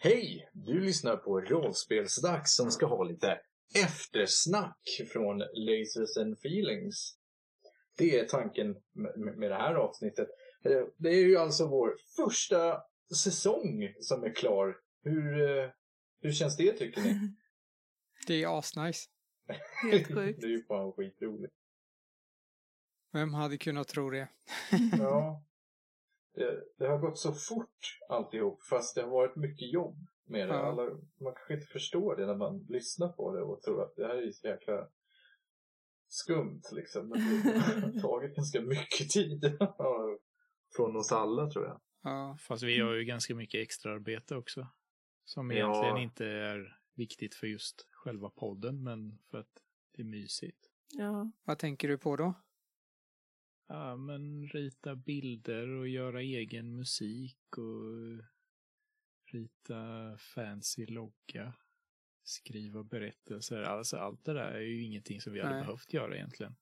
Hej! Du lyssnar på Rollspelsdags som ska ha lite eftersnack från Lasers and Feelings. Det är tanken med det här avsnittet. Eh, det är ju alltså vår första säsong som är klar. Hur, eh, hur känns det tycker ni? Det är asnice. Helt sjukt. det är ju fan skitroligt. Vem hade kunnat tro det? ja. Det, det, har gått så fort alltihop fast det har varit mycket jobb med det. Ja. Alla, man kanske inte förstår det när man lyssnar på det och tror att det här är så jäkla skumt liksom. Men det har tagit ganska mycket tid. Från oss alla tror jag. Ja. Fast vi har ju ganska mycket extraarbete också. Som Ja. egentligen inte är viktigt för just själva podden, men för att det är mysigt. Ja. Vad tänker du på då? Ja, men rita bilder och göra egen musik och rita fancy logga, skriva berättelser. Alltså allt det där är ju ingenting som vi hade Nej. behövt göra egentligen.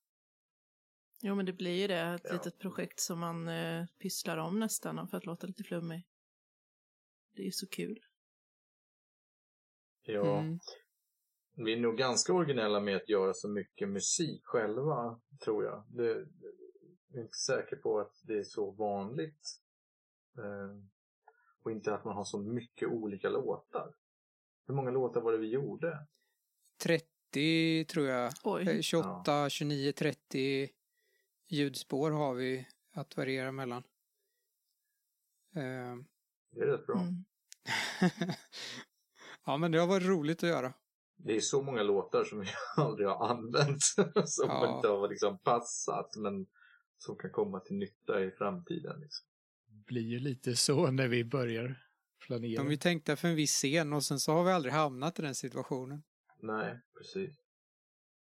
Jo, men det blir ju det. Ett Ja. litet projekt som man eh, pysslar om nästan för att låta lite flummig. Det är ju så kul. Ja. Mm. Vi är nog ganska originella med att göra så mycket musik själva, tror jag. Det, jag är inte säker på att det är så vanligt. Eh, och inte att man har så mycket olika låtar. Hur många låtar var det vi gjorde? 30 tror jag. Oj. Eh, 28, 29, 30 ljudspår har vi att variera mellan. Eh, Det är rätt bra. Mm. ja, men det har varit roligt att göra. Det är så många låtar som vi aldrig har använt. som Ja. inte har liksom passat. Men som kan komma till nytta i framtiden. Liksom. Det blir ju lite så när vi börjar planera. De är tänkta för en viss scen och sen så har vi aldrig hamnat i den situationen. Nej, precis.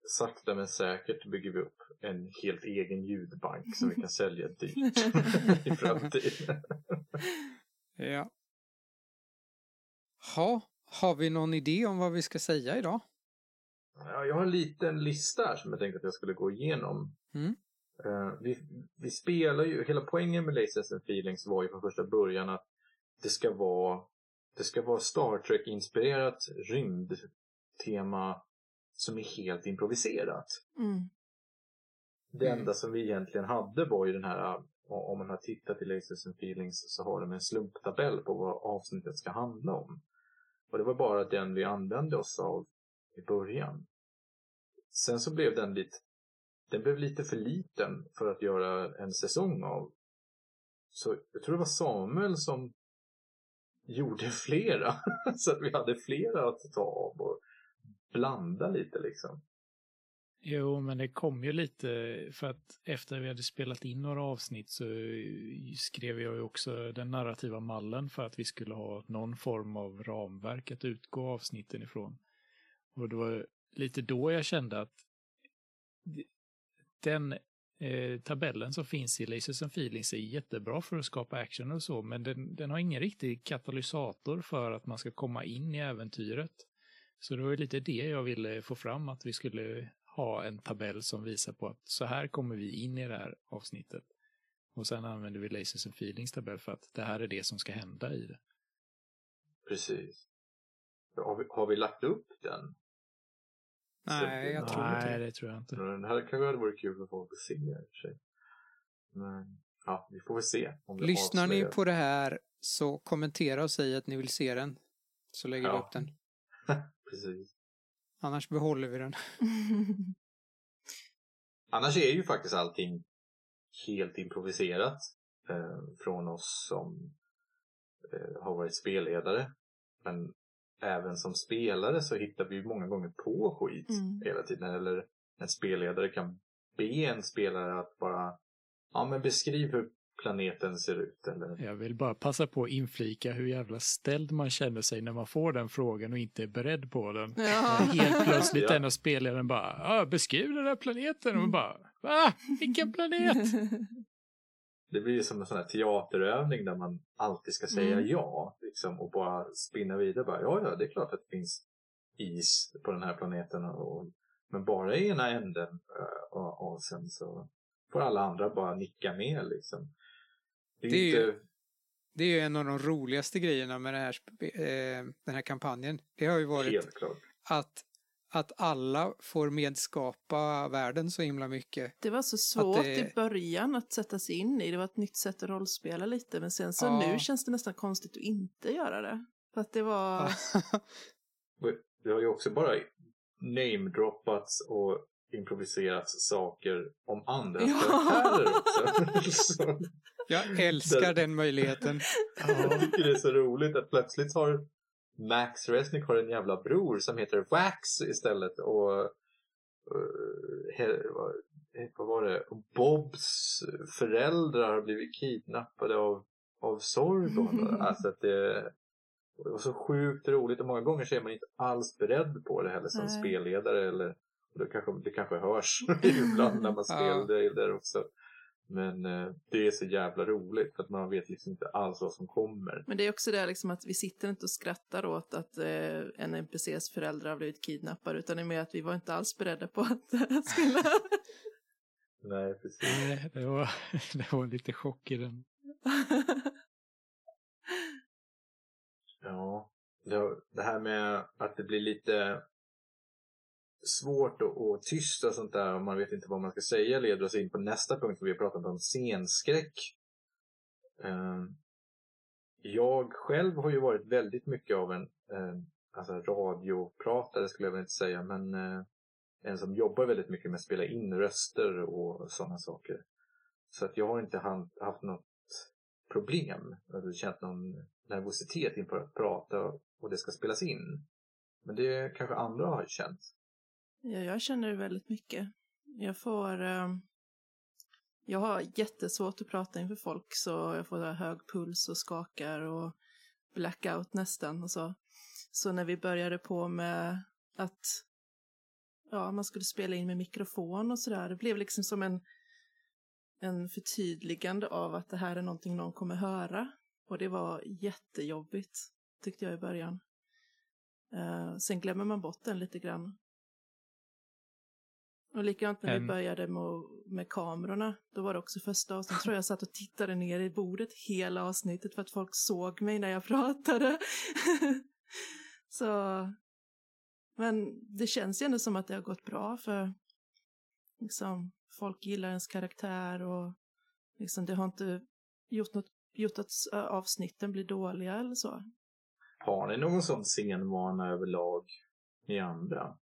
Sakta men säkert bygger vi upp en helt egen ljudbank som vi kan sälja dyrt i framtiden. Ja. Ha, har vi någon idé om vad vi ska säga idag? Ja, jag har en liten lista här som jag tänkte att jag skulle gå igenom. Mm. Eh, vi, vi spelar ju, hela poängen med Lasers and Feelings var ju från första början att det ska vara det ska vara Star Trek-inspirerat rymdtema som är helt improviserat. Mm. Det Mm. enda som vi egentligen hade var ju den här, om man har tittat i Lasers and Feelings så har de en slumptabell på vad avsnittet ska handla om. Och det var bara den vi använde oss av i början. Sen så blev den lite, den blev lite för liten för att göra en säsong av. Så jag tror det var Samuel som gjorde flera. så att vi hade flera att ta av och blanda lite liksom. Jo, men det kom ju lite för att efter vi hade spelat in några avsnitt så skrev jag ju också den narrativa mallen för att vi skulle ha någon form av ramverk att utgå avsnitten ifrån. Och det var lite då jag kände att den eh, tabellen som finns i Lasers and Feelings är jättebra för att skapa action och så, men den, den har ingen riktig katalysator för att man ska komma in i äventyret. Så det var ju lite det jag ville få fram, att vi skulle ha en tabell som visar på att så här kommer vi in i det här avsnittet. Och sen använder vi Lasers and Feelings tabell för att det här är det som ska hända i det. Precis. Har vi, har vi lagt upp den? Nej, jag tror inte Nej, det. det tror jag inte. Det här kanske hade varit kul för folk att se i och för sig. Men ja, vi får väl se. Om det Lyssnar ni avslöjar. på det här så kommentera och säg att ni vill se den. Så lägger vi Ja. upp den. Precis. Annars behåller vi den. Annars är ju faktiskt allting helt improviserat eh, från oss som eh, har varit spelledare. Men även som spelare så hittar vi många gånger på skit Mm. hela tiden. Eller en spelledare kan be en spelare att bara ja, men beskriv hur planeten ser ut. Eller, Jag vill bara passa på att inflika hur jävla ställd man känner sig när man får den frågan och inte är beredd på den. ja. Helt plötsligt Ja. en av spelaren bara, beskriv den här planeten. Och man bara, va? Vilken planet? Det blir ju som en sån här teaterövning där man alltid ska säga Mm. ja. Liksom, och bara spinna vidare. Bara, ja, ja, det är klart att det finns is på den här planeten. Och, men bara i ena änden. eh, Och, och sen så får alla andra bara nicka med. Liksom. Det är, Det är inte, ju- det är ju en av de roligaste grejerna med det här, eh, den här kampanjen. Det har ju varit Helt klart. att, att alla får medskapa världen så himla mycket. Det var så svårt det- i början att sätta sig in i. Det var ett nytt sätt att rollspela lite. Men sen så Ja. nu känns det nästan konstigt att inte göra det. För att det var... Det har ju också bara namedroppats och improviserats saker om andra Ja. karaktärer också. Så Jag älskar den möjligheten. jag tycker det är så roligt att plötsligt har Max Resnick har en jävla bror som heter Wax istället och vad, eh, vad var det? Bobs föräldrar har blivit kidnappade av, av Sorgon. alltså att det, det var så sjukt roligt och många gånger så är man inte alls beredd på det heller som Nej. spelledare eller och det kanske, det kanske hörs ibland när man Ja. spelleder också. Men eh, det är så jävla roligt för att man vet liksom inte alls vad som kommer. Men det är också det liksom att vi sitter inte och skrattar åt att eh, en NPCs föräldrar har blivit kidnappade utan det är mer att vi var inte alls beredda på att det skulle... Nej, precis. Nej, det var, det var lite chock i den. Ja, det, det här med att det blir lite svårt och, att tyst och sånt där och man vet inte vad man ska säga leder oss in på nästa punkt vi har pratat om scenskräck. Ehm, jag själv har ju varit väldigt mycket av en alltså radiopratare skulle jag väl inte säga men eh, en som jobbar väldigt mycket med att spela in röster och sådana saker. Så att jag har inte haft något problem, eller känt någon nervositet inför att prata och det ska spelas in. Men det kanske andra har känt. Ja, jag känner det väldigt mycket. Jag får... Eh, jag har jättesvårt att prata inför folk så jag får hög puls och skakar och blackout nästan och så. Så när vi började på med att ja, man skulle spela in med mikrofon och sådär, det blev liksom som en, en förtydligande av att det här är någonting någon kommer höra. Och det var jättejobbigt, tyckte jag i början. Eh, sen glömmer man bort den lite grann. Och likadant när vi började med, med kamerorna, då var det också första avsnittet, tror jag satt och tittade ner i bordet hela avsnittet för att folk såg mig när jag pratade. Så, men det känns ju ändå som att det har gått bra för liksom, folk gillar ens karaktär och liksom, det har inte gjort, något, gjort att avsnitten blir dåliga eller så. Har ni någon sån scenvana överlag, ni andra?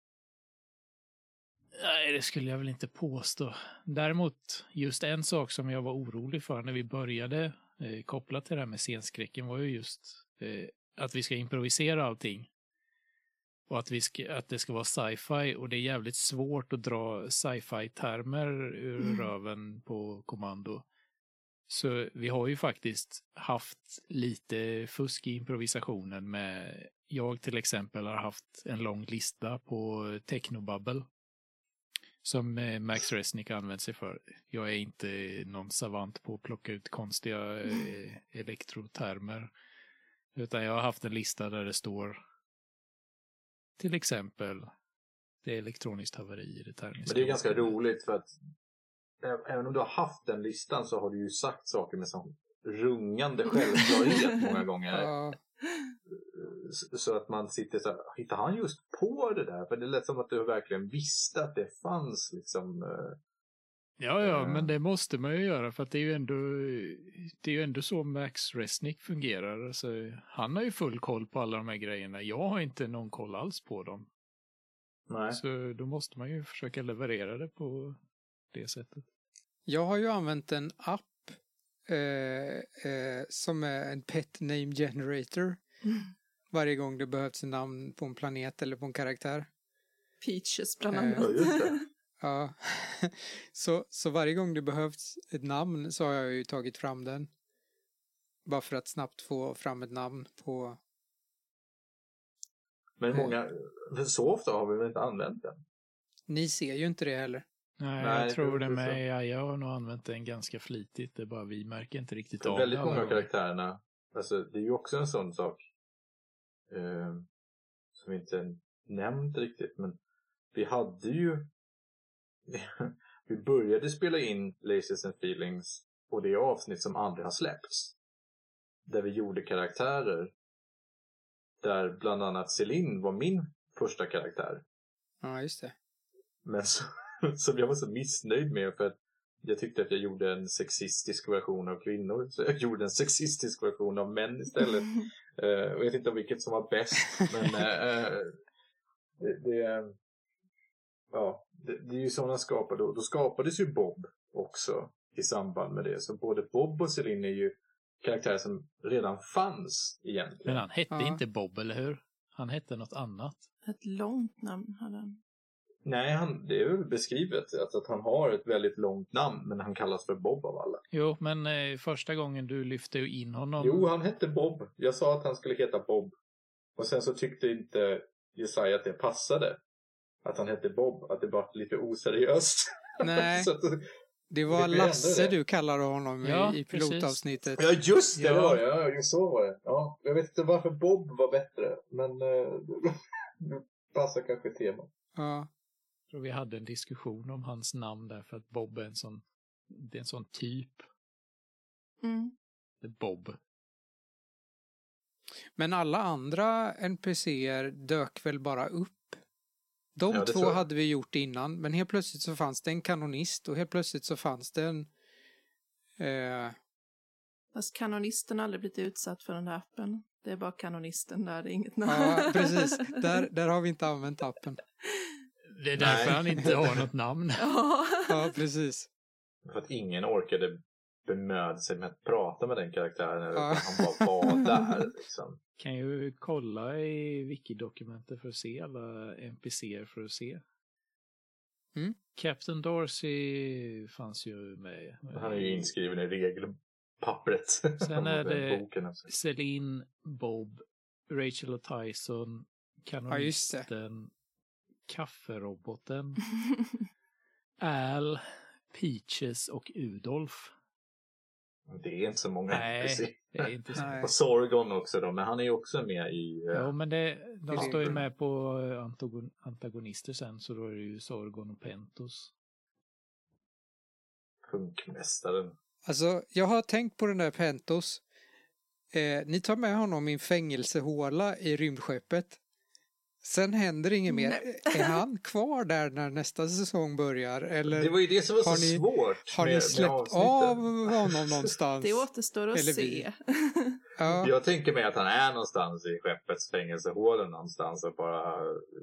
Nej, det skulle jag väl inte påstå. Däremot, just en sak som jag var orolig för när vi började eh, kopplat till det här med scenskräcken var ju just eh, att vi ska improvisera allting. Och att, vi ska, att det ska vara sci-fi och det är jävligt svårt att dra sci-fi-termer ur Mm. röven på kommando. Så vi har ju faktiskt haft lite fusk i improvisationen med, jag till exempel har haft en lång lista på technobubble som eh, Max Resnick använt sig för. Jag är inte någon savant på att plocka ut konstiga eh, elektrotermer. Utan jag har haft en lista där det står till exempel det är elektroniskt haveri i det termiska. Men det är ganska roligt för att även om du har haft den listan så har du ju sagt saker med sån rungande självklarhet många gånger. Ja, Så- att man sitter så här, hittar han just på det där? För det lät som att du verkligen visste att det fanns liksom. eh, Ja, ja, Eh. men det måste man ju göra för att det är ju ändå, det är ju ändå så Max Resnick fungerar. Alltså, han har ju full koll på alla de här grejerna. Jag har inte någon koll alls på dem. Nej. Så då måste man ju försöka leverera det på det sättet. jag har ju använt en app eh, eh, som är en pet name generator varje gång det behövs en namn på en planet eller på en karaktär. Peaches bland Eh, annat. Ja, just det. Ja, så, så varje gång det behövs ett namn så har jag ju tagit fram den. Bara för att snabbt få fram ett namn på... Men många, för så ofta har vi väl inte använt den? Ni ser ju inte det heller. Nej, Nej, jag tror det med. Ja, jag har nog använt den ganska flitigt. Det är bara vi märker inte riktigt av väldigt det många alla av karaktärerna, alltså det är ju också en sån sak eh, som vi inte nämnt riktigt, men vi hade ju vi började spela in Laces and Feelings och det är avsnitt som aldrig har släppts. där vi gjorde karaktärer. Där bland annat Celine var min första karaktär. Ja, just det. Men så, som jag var så missnöjd med för att jag tyckte att jag gjorde en sexistisk version av kvinnor. Så jag gjorde en sexistisk version av män istället. Uh, jag vet inte om vilket som var bäst. Men uh, det, det, ja, det, det är ju sådana skapade. Då, då skapades ju Bob också i samband med det. Så både Bob och Celine är ju karaktärer som redan fanns egentligen. Men han hette Ja. inte Bob, eller hur? Han hette något annat. Ett långt namn hade han. Nej, han, det är väl beskrivet att, att han har ett väldigt långt namn men han kallas för Bob av alla. Jo, men eh, första gången du lyfte in honom. Jo, han hette Bob. Jag sa att han skulle heta Bob. Och sen så tyckte inte Jesaja att det passade. Att han hette Bob, att det var lite oseriöst. Nej, så att, det var ändra Lasse det. du kallade honom Ja, i, i precis. pilotavsnittet. ja, just det! Ja. det var det. Ja, så var det. Ja, jag vet inte varför Bob var bättre, men eh, det passar kanske temat. Ja. Tror vi hade en diskussion om hans namn där för att Bob är en sån, det är en sån typ. Mm. Bob. Men alla andra NPCer dök väl bara upp? De Ja, två hade vi gjort innan, men helt plötsligt så fanns det en kanonist och helt plötsligt så fanns det en... Eh, Fast kanonisten har aldrig blivit utsatt för den där appen. Det är bara kanonisten där, det är inget namn. ja, precis. Där, där har vi inte använt appen. Det är därför Nej. han inte har något namn. ja. Precis. För att ingen orkade bemöda sig med att prata med den karaktären. Ja. Han bara var där. Liksom. Kan ju kolla i wiki-dokumentet för att se alla NPCer för att se. Mm. Captain Dorsey fanns ju med. Han är ju inskriven i regelpappret. Sen är Den det- boken alltså. Celine, Bob, Rachel och Tyson, kanonisten, kafferoboten, Al, Peaches och Udolf. Det är inte så många Nej, det är inte så. Nej. Och Sorgon också då, men han är ju också med i... eh, Ja, men det, de står ju med på eh, antagon, antagonister sen, så då är det ju Sorgon och Pentos. Funkmästaren. Alltså, jag har tänkt på den där Pentos. Eh, ni tar med honom i en fängelsehåla i rymdskeppet. Sen händer inget mer. Är han kvar där när nästa säsong börjar? Eller Det var ju det som var har så ni- svårt har med, ni släppt av honom någonstans? Det återstår att Eller se. Ja, Jag tänker mig att han är någonstans i skeppets fängelsehålor någonstans och bara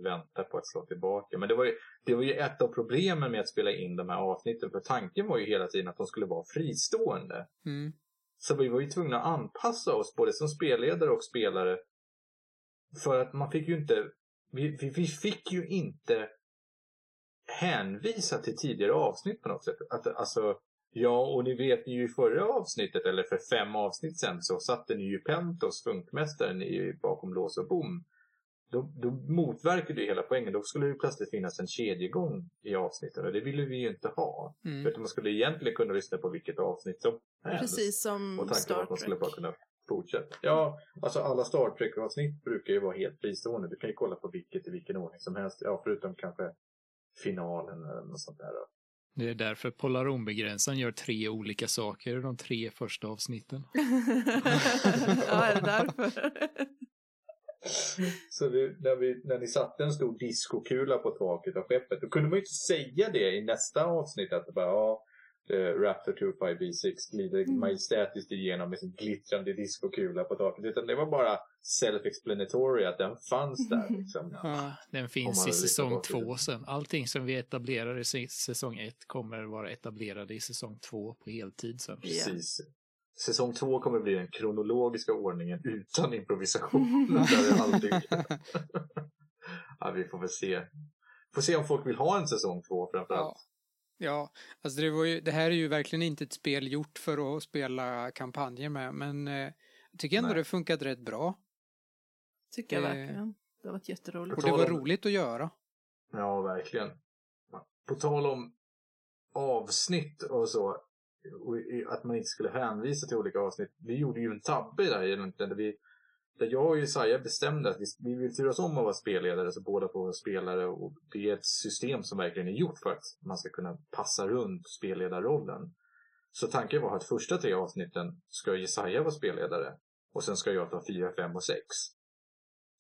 väntar på att slå tillbaka. Men det var, ju, det var ju ett av problemen med att spela in de här avsnitten. För tanken var ju hela tiden att de skulle vara fristående. mm, Så vi var ju tvungna att anpassa oss både som spelledare och spelare. För att man fick ju inte, vi, vi, vi fick ju inte hänvisa till tidigare avsnitt på något sätt. Att, alltså, ja, och ni vet ju i förra avsnittet, eller för fem avsnitt sen, så satte ni ju Pentos, funkmästaren, i, bakom lås och bom. Då, då motverkar det hela poängen. Då skulle det ju plötsligt finnas en kedjegång i avsnitten och det ville vi ju inte ha. mm. Utan man skulle egentligen kunna lyssna på vilket avsnitt som helst. Precis som Och tanken var Star att man skulle bara Trek. kunna fortsätta. Ja, alltså alla Star Trek-avsnitt brukar ju vara helt fristående. Du kan ju kolla på vilket i vilken ordning som helst. Ja, förutom kanske finalen eller något sånt där. Det är därför Polarombegränsaren gör tre olika saker i de tre första avsnitten. ja, är det därför? Så det, när, vi, när ni satte en stor diskokula på taket av skeppet, då kunde man ju inte säga det i nästa avsnitt att det bara, ja, eh, Raptor 25B6 glider Mm. majestätiskt igenom med sin glittrande diskokula på taket. Utan det var bara self-explanatory att den fanns där. Liksom. Ja, Den finns i säsong två sen. Allting som vi etablerar i säsong ett kommer vara etablerade i säsong två på heltid sen. Precis. Säsong två kommer bli den kronologiska ordningen utan improvisation. Där alltid... ja, vi får väl se. Får se om folk vill ha en säsong två framförallt. ja. Ja, alltså det, var ju, det här är ju verkligen inte ett spel gjort för att spela kampanjer med, men eh, jag tycker ändå Nej. det funkat rätt bra. Tycker jag Eh. verkligen. Det har varit jätteroligt. Och det var om- roligt att göra. Ja, verkligen. På tal om avsnitt och så, och att man inte skulle hänvisa till olika avsnitt. Vi gjorde ju en tabbe där egentligen, där, vi, där jag och Jesaja bestämde att vi, vi vill turas om att vara spelledare, så båda får vara spelare. Och det är ett system som verkligen är gjort för att man ska kunna passa runt spelledarrollen. Så tanken var att första tre avsnitten ska Jesaja vara spelledare. Och sen ska jag ta 4, 5 och 6.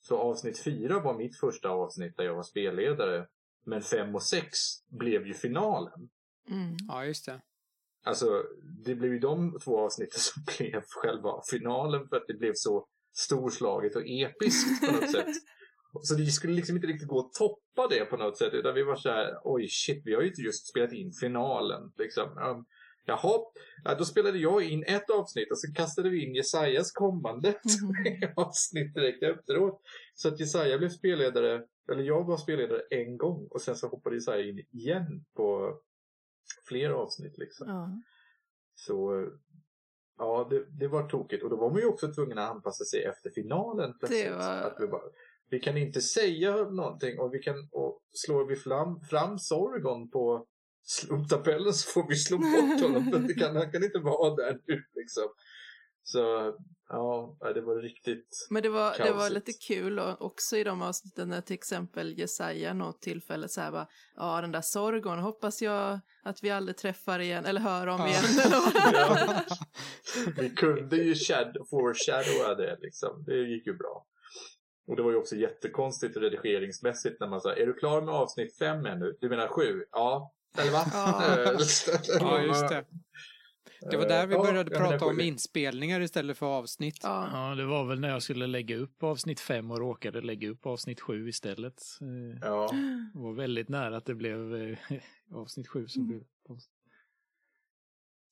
Så avsnitt 4 var mitt första avsnitt där jag var spelledare. Men 5 och 6 blev ju finalen. Mm. Ja, just det. Alltså, det blev ju de två avsnitten som blev själva finalen för att det blev så storslaget och episkt på något sätt. Så det skulle liksom inte riktigt gå att toppa det på något sätt. Utan vi var så här, oj shit, vi har ju inte just spelat in finalen. Liksom. Um, jaha, ja, då spelade jag in ett avsnitt och så kastade vi in Jesajas kommande Mm. avsnitt direkt efteråt. Så att Jesaja blev spelledare, eller jag var spelledare en gång och sen så hoppade Jesaja in igen på fler avsnitt liksom. Ja. Så ja, det, det var tokigt. Och då var man ju också tvungen att anpassa sig efter finalen plötsligt. Var- Att vi, bara, vi kan inte säga någonting och vi kan, och slår vi fram, fram Sorgon på slumptabellen så får vi slå bort honom. för det kan, han kan inte vara där nu liksom. Så ja, det var riktigt Men det var, det var lite kul och också i de avsnitten när till exempel Jesaja något tillfälle så här bara, ja den där Sorgon hoppas jag att vi aldrig träffar igen eller hör om Ja. igen. Ja. Vi kunde ju shadow, foreshadowa det liksom. Det gick ju bra. Och det var ju också jättekonstigt redigeringsmässigt när man sa, är du klar med avsnitt fem ännu? Du menar sju? Ja. Eller va? Ja. Ja, just det. Det var där vi Ja, började menar prata om sju. inspelningar istället för avsnitt. Ja. Ja, det var väl när jag skulle lägga upp avsnitt fem och råkade lägga upp avsnitt sju istället. Eh, Ja. Det var väldigt nära att det blev eh, avsnitt sju som blev post.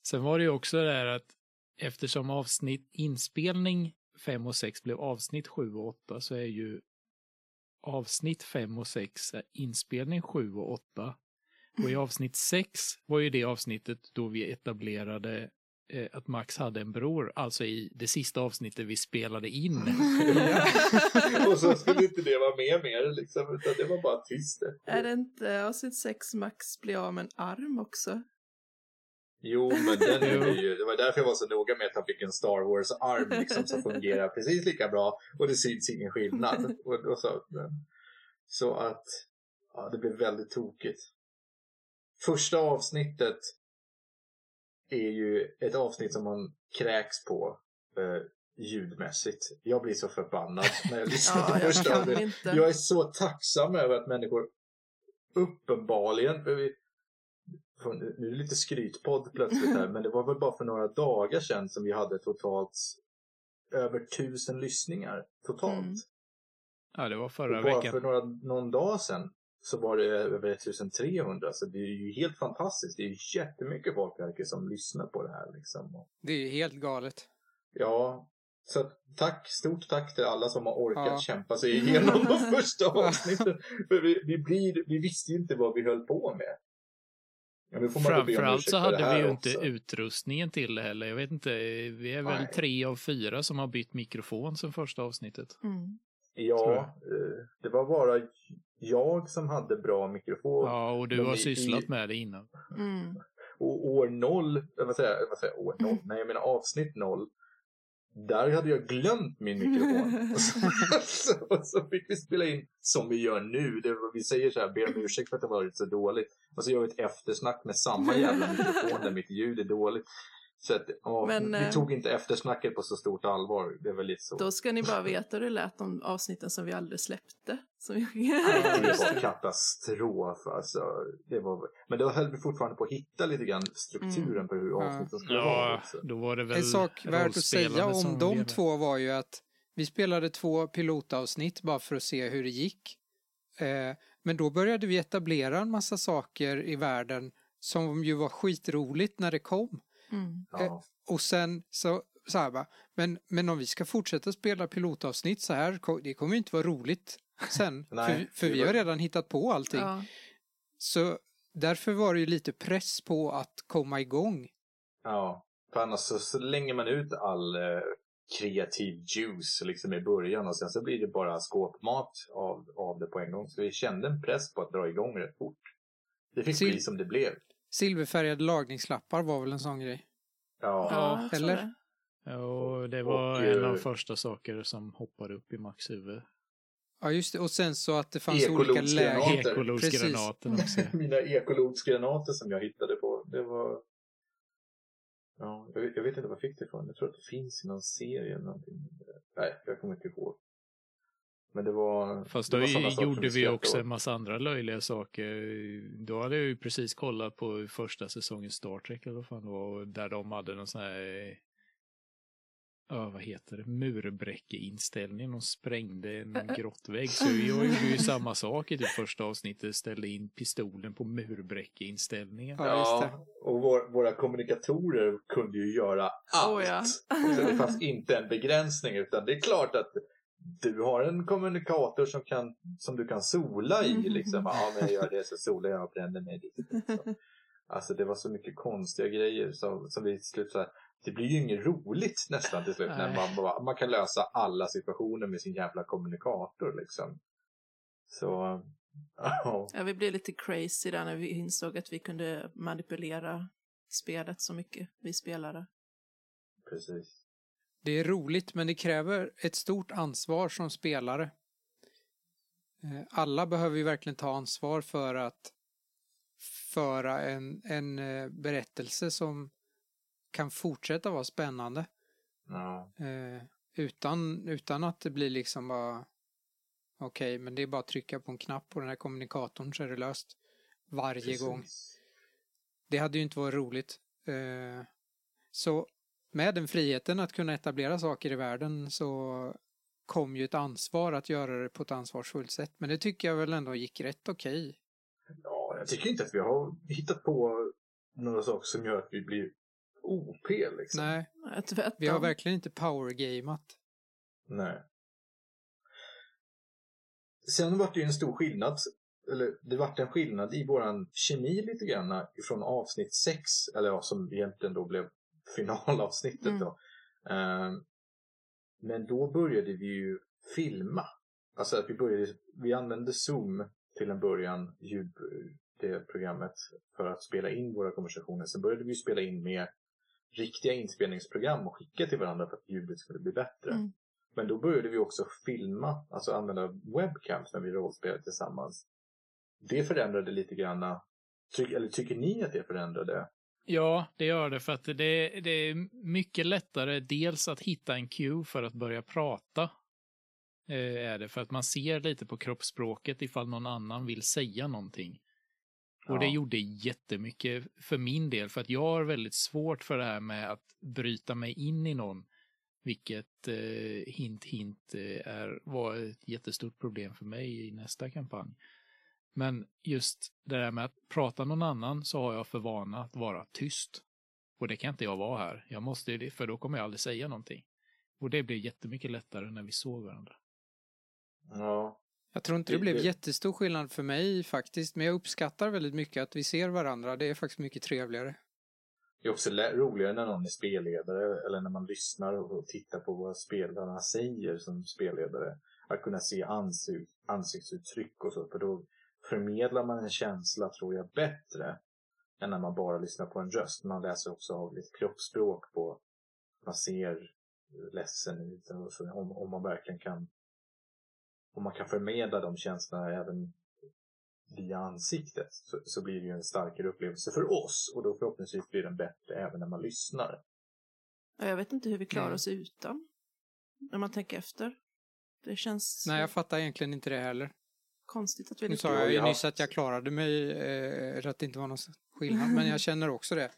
Sen var det ju också det där att eftersom avsnitt inspelning 5 och 6 blev avsnitt 7 och 8 så är ju avsnitt 5 och 6 är inspelning 7 och 8. Och i avsnitt 6 var ju det avsnittet då vi etablerade eh, att Max hade en bror, alltså i det sista avsnittet vi spelade in. och så skulle inte det vara med mer liksom, utan det var bara tyst. Är det inte avsnitt sex Max blir av med en arm också? Jo, men den är ju, det var därför jag var så noga med att han fick en Star Wars-arm liksom, som fungerar precis lika bra och det syns ingen skillnad. Och, och så, så att ja, det blev väldigt tokigt. Första avsnittet är ju ett avsnitt som man kräks på eh, ljudmässigt. Jag blir så förbannad när jag lyssnar Ja, på första avsnittet. inte. Jag är så tacksam över att människor uppenbarligen, för nu är det lite skrytpodd plötsligt här, men det var väl bara för några dagar sedan som vi hade totalt över tusen lyssningar totalt. Mm. Ja, det var förra bara veckan. för några, någon dag sedan så var det över 1300, så det är ju helt fantastiskt. Det är ju jättemycket folk verkar som lyssnar på det här liksom. Det är ju helt galet. Ja, så tack, stort tack till alla som har orkat Ja. kämpa sig igenom de första avsnitten. För vi, vi, blir, vi visste ju inte vad vi höll på med. Framförallt så hade vi ju också. inte utrustningen till det heller. Jag vet inte, vi är väl Nej. tre av fyra som har bytt mikrofon sen första avsnittet. Mm. Ja, eh, det var bara jag som hade bra mikrofon. Ja, och du Men har i- sysslat i- med det innan. Mm. Och år noll, vad säger jag, vad säger jag, år noll? Nej, jag menar avsnitt noll. Där hade jag glömt min mikrofon. och, så, så, och så fick vi spela in som vi gör nu. Det, var- vi säger så här, ber om ursäkt för att det varit så dåligt. Och så gör vi ett eftersnack med samma jävla mikrofon där mitt ljud är dåligt. Så att, ja, Men, vi eh, tog inte eftersnacket på så stort allvar. Det var lite så. Då ska ni bara veta hur det lät de avsnitten som vi aldrig släppte. Som vi... Det var katastrof alltså. Det var... Men då höll vi fortfarande på att hitta lite grann strukturen på hur avsnitten skulle vara. Ja, också. då var det väl En sak värt att säga om de levde. två var ju att vi spelade två pilotavsnitt bara för att se hur det gick. Eh, men då började vi etablera en massa saker i världen som ju var skitroligt när det kom. Mm. Ja. Och sen så, så här bara, men, men om vi ska fortsätta spela pilotavsnitt så här, det kommer ju inte vara roligt sen. Nej, för för vi har redan hittat på allting. Ja. Så därför var det ju lite press på att komma igång. Ja, för annars så slänger man ut all eh, kreativ juice liksom i början och sen så blir det bara skåpmat av, av det på en gång. Så vi kände en press på att dra igång rätt fort. Det fick Sil- bli som det blev. Silverfärgade lagningslappar var väl en sån grej. Ja, Ja, eller? det. Ja, och det var Och, en av eh, första saker som hoppade upp i Max huvud. Ja, just det. Och sen så att det fanns olika läger. Ekolodsgranaten också. mina ekolodsgranater som jag hittade på. Det var... Ja, jag vet, jag vet inte vad jag fick det ifrån. Jag tror att det finns i någon serie eller någonting. Nej, jag kommer inte ihåg. Men det var... Fast det då var gjorde vi också åt. en massa andra löjliga saker. Då hade jag ju precis kollat på första säsongen Star Trek eller vad fan det var, och där de hade någon sån här Ja, vad heter det? Murbräckeinställning. De sprängde en grottvägg. Så jag gjorde ju samma sak i det första avsnittet. Ställde in pistolen på murbräckeinställningen. Ja, och vår, våra kommunikatorer kunde ju göra allt. Oh, ja. Så det fanns inte en begränsning utan det är klart att du har en kommunikator som, kan, som du kan sola i. Liksom. Ja, men jag gör det så solar jag och bränner mig. Liksom. Alltså det var så mycket konstiga grejer som, som vi till slut så här, det blir ju inget roligt nästan till slut när man, bara, man kan lösa alla situationer med sin jävla kommunikator liksom. Så, ja. Ja, vi blev lite crazy där när vi insåg att vi kunde manipulera spelet så mycket, vi spelare. Precis. Det är roligt men det kräver ett stort ansvar som spelare. Eh, Alla behöver ju verkligen ta ansvar för att föra en, en eh, berättelse som kan fortsätta vara spännande. Eh, utan, utan att det blir liksom bara okej, men det är bara att trycka på en knapp på den här kommunikatorn så är det löst varje Precis. gång. Det hade ju inte varit roligt. Så med den friheten att kunna etablera saker i världen så kom ju ett ansvar att göra det på ett ansvarsfullt sätt. Men det tycker jag väl ändå gick rätt okej. Ja, jag tycker inte att vi har hittat på några saker som gör att vi blir OP liksom. Nej, vi har verkligen inte powergamat. Nej. Sen var det ju en stor skillnad, eller det vart en skillnad i våran kemi lite grann från avsnitt 6, eller ja, som egentligen då blev finalavsnittet Mm. då. Ehm, men då började vi ju filma. Alltså att vi började, vi använde Zoom till en början, ljud, det programmet, för att spela in våra konversationer. Sen började vi spela in med riktiga inspelningsprogram och skicka till varandra för att ljudet skulle bli bättre. Mm. Men då började vi också filma, alltså använda webcams när vi rollspelade tillsammans. Det förändrade lite grann. Ty, eller tycker ni att det förändrade? Ja, det gör det för att det, det är mycket lättare dels att hitta en cue för att börja prata. Eh, är det för att man ser lite på kroppsspråket ifall någon annan vill säga någonting. Och det gjorde jättemycket för min del för att jag har väldigt svårt för det här med att bryta mig in i någon. Vilket eh, hint hint eh, är, var ett jättestort problem för mig i nästa kampanj. Men just det där med att prata någon annan så har jag för vana att vara tyst. Och det kan inte jag vara här. Jag måste ju det, för då kommer jag aldrig säga någonting. Och det blir jättemycket lättare när vi såg varandra. Ja. Jag tror inte det Det- blev det- jättestor skillnad för mig faktiskt, men jag uppskattar väldigt mycket att vi ser varandra. Det är faktiskt mycket trevligare. Det är också roligare när någon är spelledare eller när man lyssnar och tittar på vad spelarna säger som spelledare. Att kunna se ansikt, ansiktsuttryck och så, för då förmedlar man en känsla, tror jag, bättre än när man bara lyssnar på en röst. Man läser också av lite kroppsspråk på, man ser ledsen ut om, om man verkligen kan om man kan förmedla de känslorna även via ansiktet så, så blir det ju en starkare upplevelse för oss och då förhoppningsvis blir den bättre även när man lyssnar. Ja, Jag vet inte hur vi klarar Mm. oss utan. När man tänker efter. Det känns Nej, jag fattar egentligen inte det heller. Konstigt att vi Nu sa Ja, jag ju nyss att jag klarade mig, eh, att det inte var någon skillnad, men jag känner också det.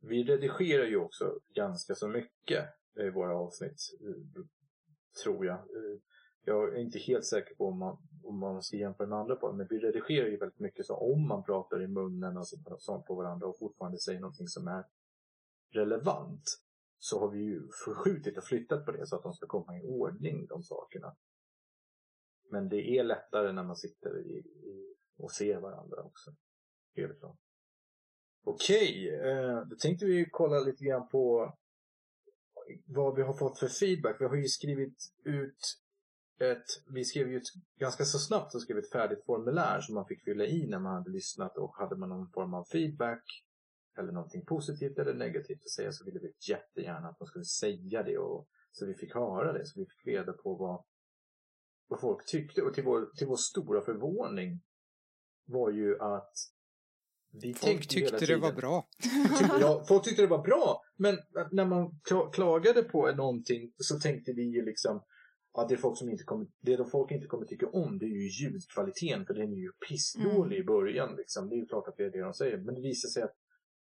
Vi redigerar ju också ganska så mycket i våra avsnitt, eh, tror jag. Eh, Jag är inte helt säker på om man, om man ska jämföra med andra på men vi redigerar ju väldigt mycket så om man pratar i munnen och så- sånt på varandra och fortfarande säger någonting som är relevant så har vi ju förskjutit och flyttat på det så att de ska komma i ordning, de sakerna. Men det är lättare när man sitter i, i, och ser varandra också. Helt klart. Okej, eh, då tänkte vi kolla lite grann på vad vi har fått för feedback. Vi har ju skrivit ut ett, vi skrev ju ett, ganska så snabbt så skrev ett färdigt formulär som man fick fylla i när man hade lyssnat och hade man någon form av feedback eller någonting positivt eller negativt att säga så ville vi jättegärna att man skulle säga det och så vi fick höra det, så vi fick reda på vad, vad folk tyckte och till vår, till vår stora förvåning var ju att Vi Folk tyckte det var bra. Ja, folk tyckte det var bra, men när man kla- klagade på någonting så tänkte vi ju liksom att det, är folk som inte kommer, det de folk inte kommer tycka om det är ju ljudkvaliteten för den är ju pissdålig i början. Liksom. Det är ju klart att det är det de säger. Men det visade sig att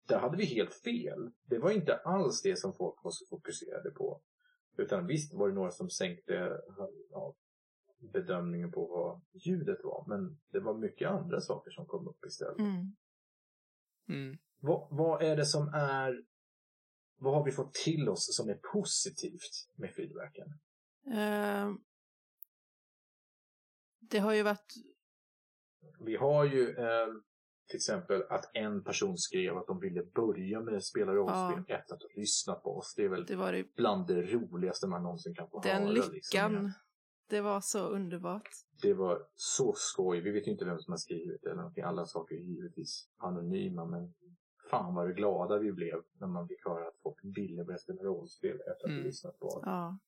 där hade vi helt fel. Det var inte alls det som folk var så fokuserade på. Utan visst var det några som sänkte bedömningen på vad ljudet var. Men det var mycket andra saker som kom upp istället. Mm. Mm. Vad, vad är det som är... Vad har vi fått till oss som är positivt med feedbacken? Eh, det har ju varit... Vi har ju eh, till exempel att en person skrev att de ville börja med spela rollspel efter att ha lyssnat på oss. Det är väl Det var det, bland det roligaste man någonsin kan få den höra. lyckan. Liksom. Det var så underbart. Det var så skoj. Vi vet ju inte vem som har skrivit det eller någonting. Alla saker är givetvis anonyma men fan vad glada vi blev när man fick höra att folk ville börja spela rollspel efter att Mm. lyssnat på oss. Ja.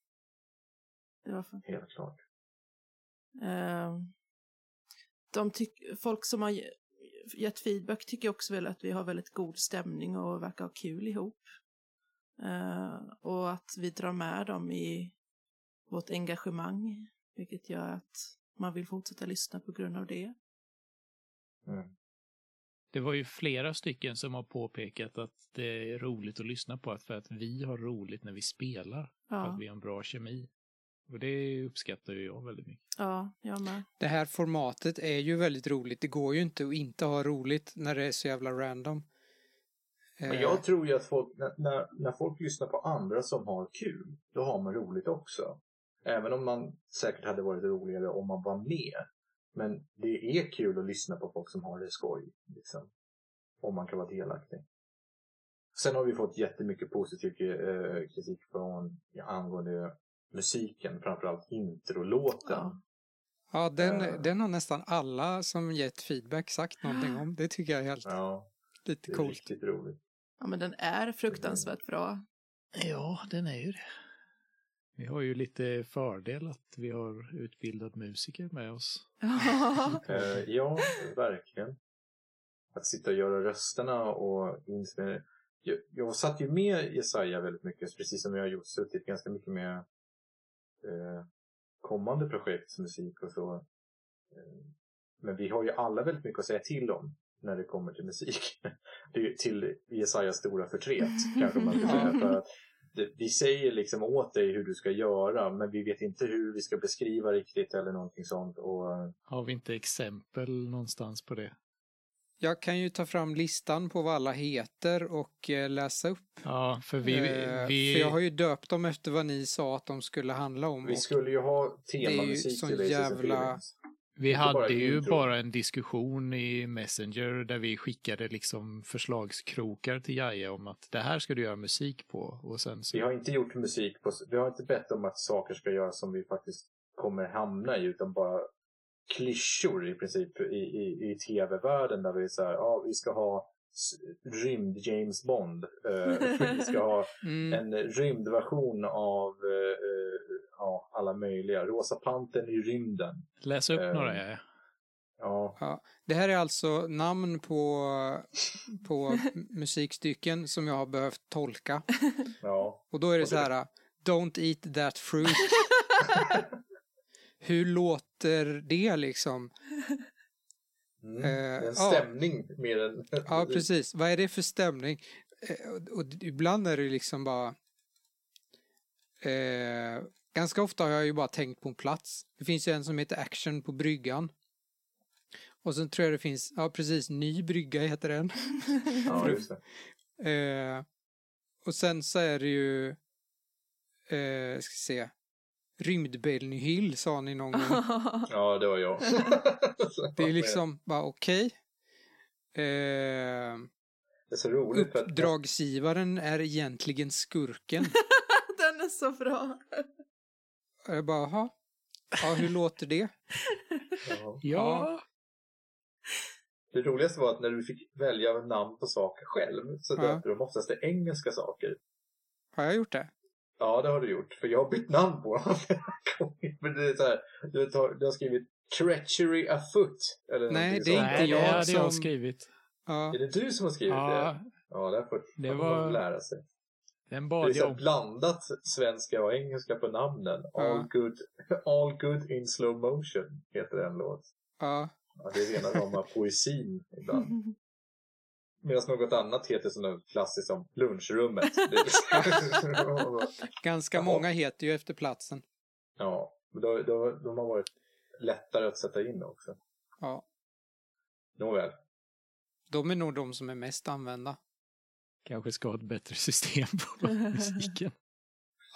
Det var fan. Helt klart. Eh, de tyck, folk som har ge- gett feedback tycker också väl att vi har väldigt god stämning och verkar ha kul ihop. Eh, och att vi drar med dem i vårt engagemang, vilket gör att man vill fortsätta lyssna på grund av det. Mm. Det var ju flera stycken som har påpekat att det är roligt att lyssna på att för att vi har roligt när vi spelar. För Ja, att vi har en bra kemi. Och det uppskattar ju jag väldigt mycket. ja jag med. Det här formatet är ju väldigt roligt. Det går ju inte att inte ha roligt när det är så jävla random. Men Eh, jag tror ju att folk, när, när, när folk lyssnar på andra som har kul, då har man roligt också. Även om man säkert hade varit roligare om man var med. Men det är kul att lyssna på folk som har det skoj. Liksom, om man kan vara delaktig. Sen har vi fått jättemycket positiv eh, kritik från ja, angående musiken, framförallt introlåten. Ja. Ja, den, Eh. den har nästan alla som gett feedback sagt någonting om. Det tycker jag är helt Ja, lite det är coolt. riktigt roligt. ja, men den är fruktansvärt bra. Ja, den är ju det. Vi har ju lite fördel att vi har utbildad musiker med oss. Eh, ja, verkligen. Att sitta och göra rösterna och inspelera. Jag, jag satt ju med Jesaja väldigt mycket, precis som jag har gjort, suttit ganska mycket med eh, kommande projektsmusik och så. Eh, men vi har ju alla väldigt mycket att säga till om när det kommer till musik. det är ju till Jesajas stora förtret, kanske man ska säga. För att det, vi säger liksom åt dig hur du ska göra, men vi vet inte hur vi ska beskriva riktigt eller någonting sånt. Och, Har vi inte exempel någonstans på det? Jag kan ju ta fram listan på vad alla heter och eh, läsa upp. Ja, för vi... Eh, vi För jag har ju döpt dem efter vad ni sa att de skulle handla om. Vi skulle ju ha är ju temamusik sån till Aces and jävla- Feelings. Vi bara hade ett ju bara en diskussion i Messenger där vi skickade liksom förslagskrokar till Jaja om att det här ska du göra musik på och sen så... Vi har inte gjort musik på, vi har inte bett om att saker ska göras som vi faktiskt kommer hamna i utan bara klyschor i princip i, i, i tv-världen där vi är så här, ja vi ska ha s- rymd James Bond. Eh, vi ska ha Mm, en rymdversion av eh, eh, ja, alla möjliga. Rosa Pantern i rymden. Läs upp eh, några, Jaja. Ja, det här är alltså namn på, på musikstycken som jag har behövt tolka. ja. Och då är det så här, Don't eat that fruit. Hur låter det liksom? Mm. Eh, en ja. stämning mer än... Ja, precis. Vad är det för stämning? Eh, och, och ibland är det liksom bara... Eh, ganska ofta har jag ju bara tänkt på en plats. Det finns ju en som heter Action på bryggan. Och sen tror jag det finns, ja precis, Ny brygga heter den. Ja, just det. Eh, och sen så är det ju, eh, ska se, Rymdbennyhill sa ni någon gång. Ja, det var jag. Det är liksom bara okej. Eh, Det är så roligt för att uppdragsgivaren är egentligen skurken. Den är så bra. Jag bara, jaha. Ja, hur låter det? ja. Ja, Det roligaste var att när du fick välja namn på saker själv så Ja. döpte de oftast till engelska saker. Har jag gjort det? Ja, det har du gjort. För jag har bytt namn på dem. Men det är så här, du, tar, du har skrivit Treachery afoot. Eller Nej, det är sånt. inte Nej, det jag jag som- skrivit. Ja. Är det du som har skrivit Ja, det? Ja, det får Det det var- man lära sig. den Det bad är så jag blandat svenska och engelska på namnen. Ja. All, good, all good in slow motion heter en låt. ja. Ja, det är rena rama poesin ibland. Medan något annat heter sådana klassiskt som lunchrummet. Liksom- Ganska Jaha. många heter ju efter platsen. ja, då, då, de har varit lättare att sätta in också. Ja. Nåväl. De är nog de som är mest använda. Kanske ska ha ett bättre system på musiken.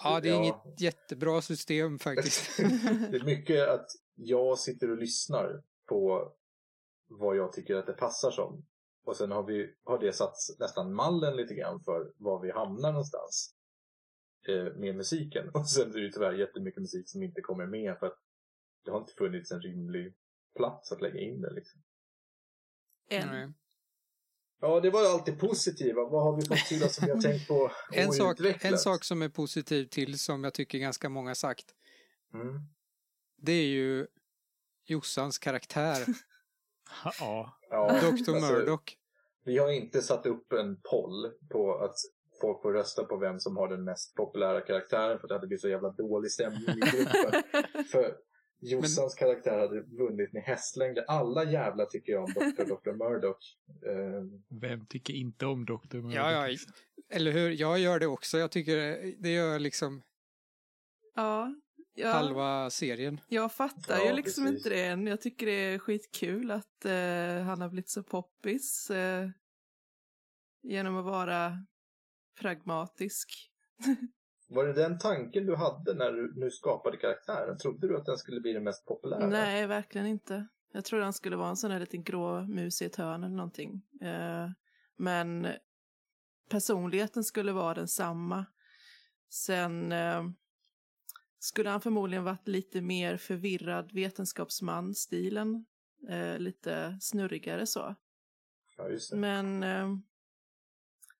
Ja, det är Ja. inget jättebra system faktiskt. Det är mycket att jag sitter och lyssnar på vad jag tycker att det passar som. Och sen har, vi, har det satt nästan mallen lite grann för var vi hamnar någonstans eh, med musiken. Och sen är det ju tyvärr jättemycket musik som inte kommer med för att det har inte funnits en rimlig plats att lägga in det. Liksom. Nej. Ja, det var allt det positiva. Vad har vi fått till som vi har tänkt på En, sak, en sak som är positiv till, som jag tycker ganska många har sagt, Mm. det är ju Jossans karaktär, Ja, Ja, Dr. alltså, Murdoch. Vi har inte satt upp en poll på att folk får rösta på vem som har den mest populära karaktären för det hade blivit så jävla dålig stämning i gruppen. för Jossans karaktär hade vunnit med hästlängder. Alla jävla tycker jag om Dr. Dr. Murdoch. Eh, vem tycker inte om Dr. Murdoch? Ja, ja, eller hur? Jag gör det också. Jag tycker det- det gör liksom Ja, ja. halva serien. Jag fattar Ja, ju liksom precis. inte det än. Jag tycker det är skitkul att eh, han har blivit så poppis eh, genom att vara pragmatisk. var det den tanken du hade när du nu skapade karaktären? Trodde du att den skulle bli den mest populära? Nej, verkligen inte. Jag trodde han skulle vara en sån där liten grå mus i ett hörn eller någonting. Eh, men personligheten skulle vara densamma. Sen eh, skulle han förmodligen varit lite mer förvirrad vetenskapsman-stilen. Eh, lite snurrigare så. Ja, just det. Men eh,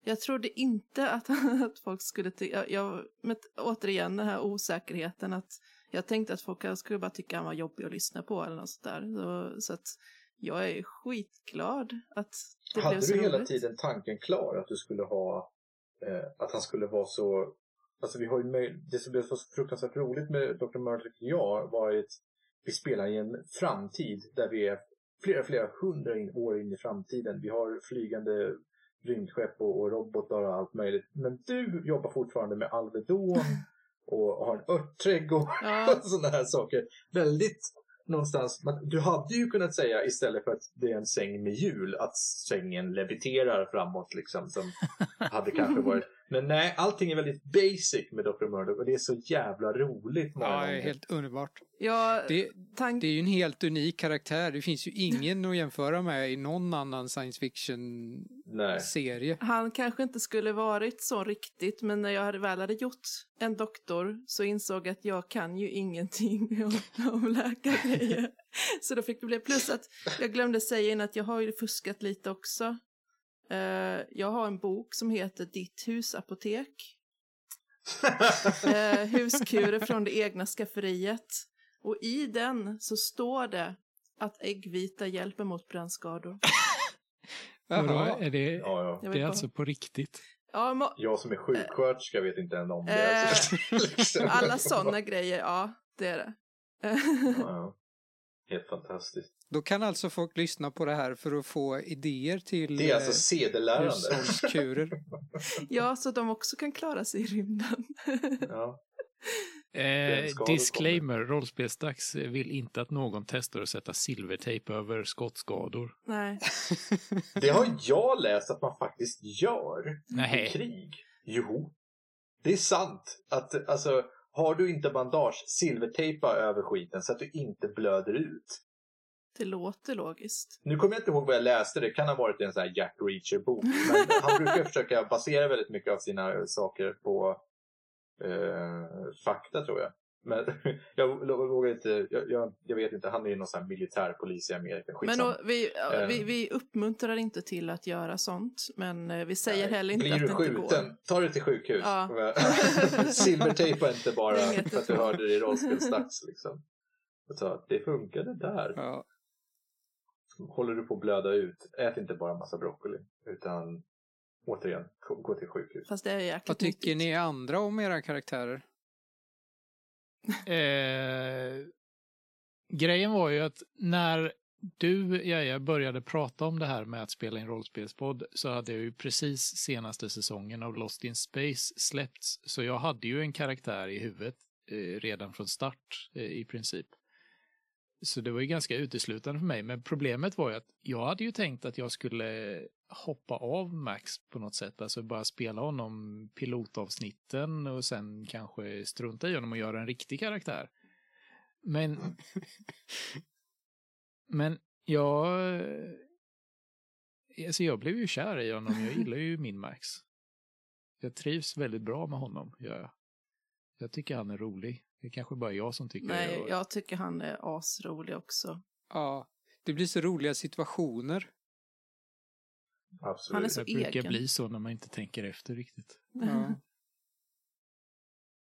jag trodde inte att, att folk skulle tycka... Jag, men återigen den här osäkerheten att jag tänkte att folk skulle bara tycka han var jobbig att lyssna på eller något sånt där. Så, så att jag är skitglad att det Hade blev så du hela roligt. tiden tanken klar att du skulle ha eh, att han skulle vara så Alltså vi har ju det som blev så fruktansvärt roligt med Dr. Murdoch och jag var att vi spelar i en framtid där vi är flera, flera hundra in, år in i framtiden. Vi har flygande rymdskepp och, och robotar och allt möjligt. Men du jobbar fortfarande med Alvedon och, har en örtträdgård Ja, och sådana här saker. Väldigt någonstans. Men du hade ju kunnat säga istället för att det är en säng med hjul att sängen leviterar framåt liksom som hade kanske varit. Men nej, allting är väldigt basic med Dr. Murdoch och det är så jävla roligt många Ja, gånger. helt underbart. ja Det, tank... det är ju en helt unik karaktär. Det finns ju ingen att jämföra med i någon annan science fiction-serie. Han kanske inte skulle varit så riktigt, men när jag hade väl hade gjort en doktor så insåg jag att jag kan ju ingenting om, om läkargrejer. Så då fick det bli plus att jag glömde säga in att jag har ju fuskat lite också. Eh, jag har en bok som heter Ditt husapotek. Uh, huskurer från det egna skafferiet. Och i den så står det att äggvita hjälper mot brännskador. Jaha. är det, Ja, ja. Det är bara- alltså på riktigt? Ja, må- Jag som är sjuksköterska vet inte än om det. Eh, liksom. Alla sådana grejer, ja, det är det. Ja, ja. Helt fantastiskt. Då kan alltså folk lyssna på det här för att få idéer till Det är alltså eh, sedelärande. ja, så de också kan klara sig i rymden. Ja. Eh, disclaimer, rollspelsdags vill inte att någon testar att sätta silvertejp över skottskador. Nej. Det har jag läst att man faktiskt gör i Nej. krig. Jo. Det är sant. Att, alltså, har du inte bandage, silvertejpa över skiten så att du inte blöder ut. Det låter logiskt. Nu kommer jag inte ihåg vad jag läste, det kan ha varit en sån här Jack Reacher-bok. Men han brukar försöka basera väldigt mycket av sina saker på eh, fakta tror jag. Men jag vågar inte, jag, jag, jag vet inte, han är ju någon sån här militärpolis i Amerika. Men Skitsamma. och, vi, ja, Eh. vi, vi uppmuntrar inte till att göra sånt, men eh, vi säger Nej. heller inte Blir att du det inte skjuten, går. ta dig till sjukhus. Ja. Silvertejpa inte bara för att du hörde det i rollspelsdags. Liksom. Så, det funkade där. Ja. Håller du på att blöda ut, ät inte bara massa broccoli. Utan återigen, gå gå till sjukhus. Fast det är jäkligt Vad tycker nyttigt. ni andra om era karaktärer? Eh, grejen var ju att när du, Jaja, började prata om det här med att spela in rollspelspodd så hade jag ju precis senaste säsongen av Lost in Space släppts. Så jag hade ju en karaktär i huvudet eh, redan från start eh, i princip. Så det var ju ganska uteslutande för mig. Men problemet var ju att jag hade ju tänkt att jag skulle hoppa av Max på något sätt. Alltså bara spela honom pilotavsnitten och sen kanske strunta i honom och göra en riktig karaktär. Men... men jag... Alltså jag blev ju kär i honom. Jag gillar ju min Max. Jag trivs väldigt bra med honom, gör jag. Jag tycker han är rolig. Det är kanske bara jag som tycker Nej, det. jag tycker han är asrolig också. Ja, det blir så roliga situationer. Absolut. Han är så Det brukar egen. bli så när man inte tänker efter riktigt. Ja.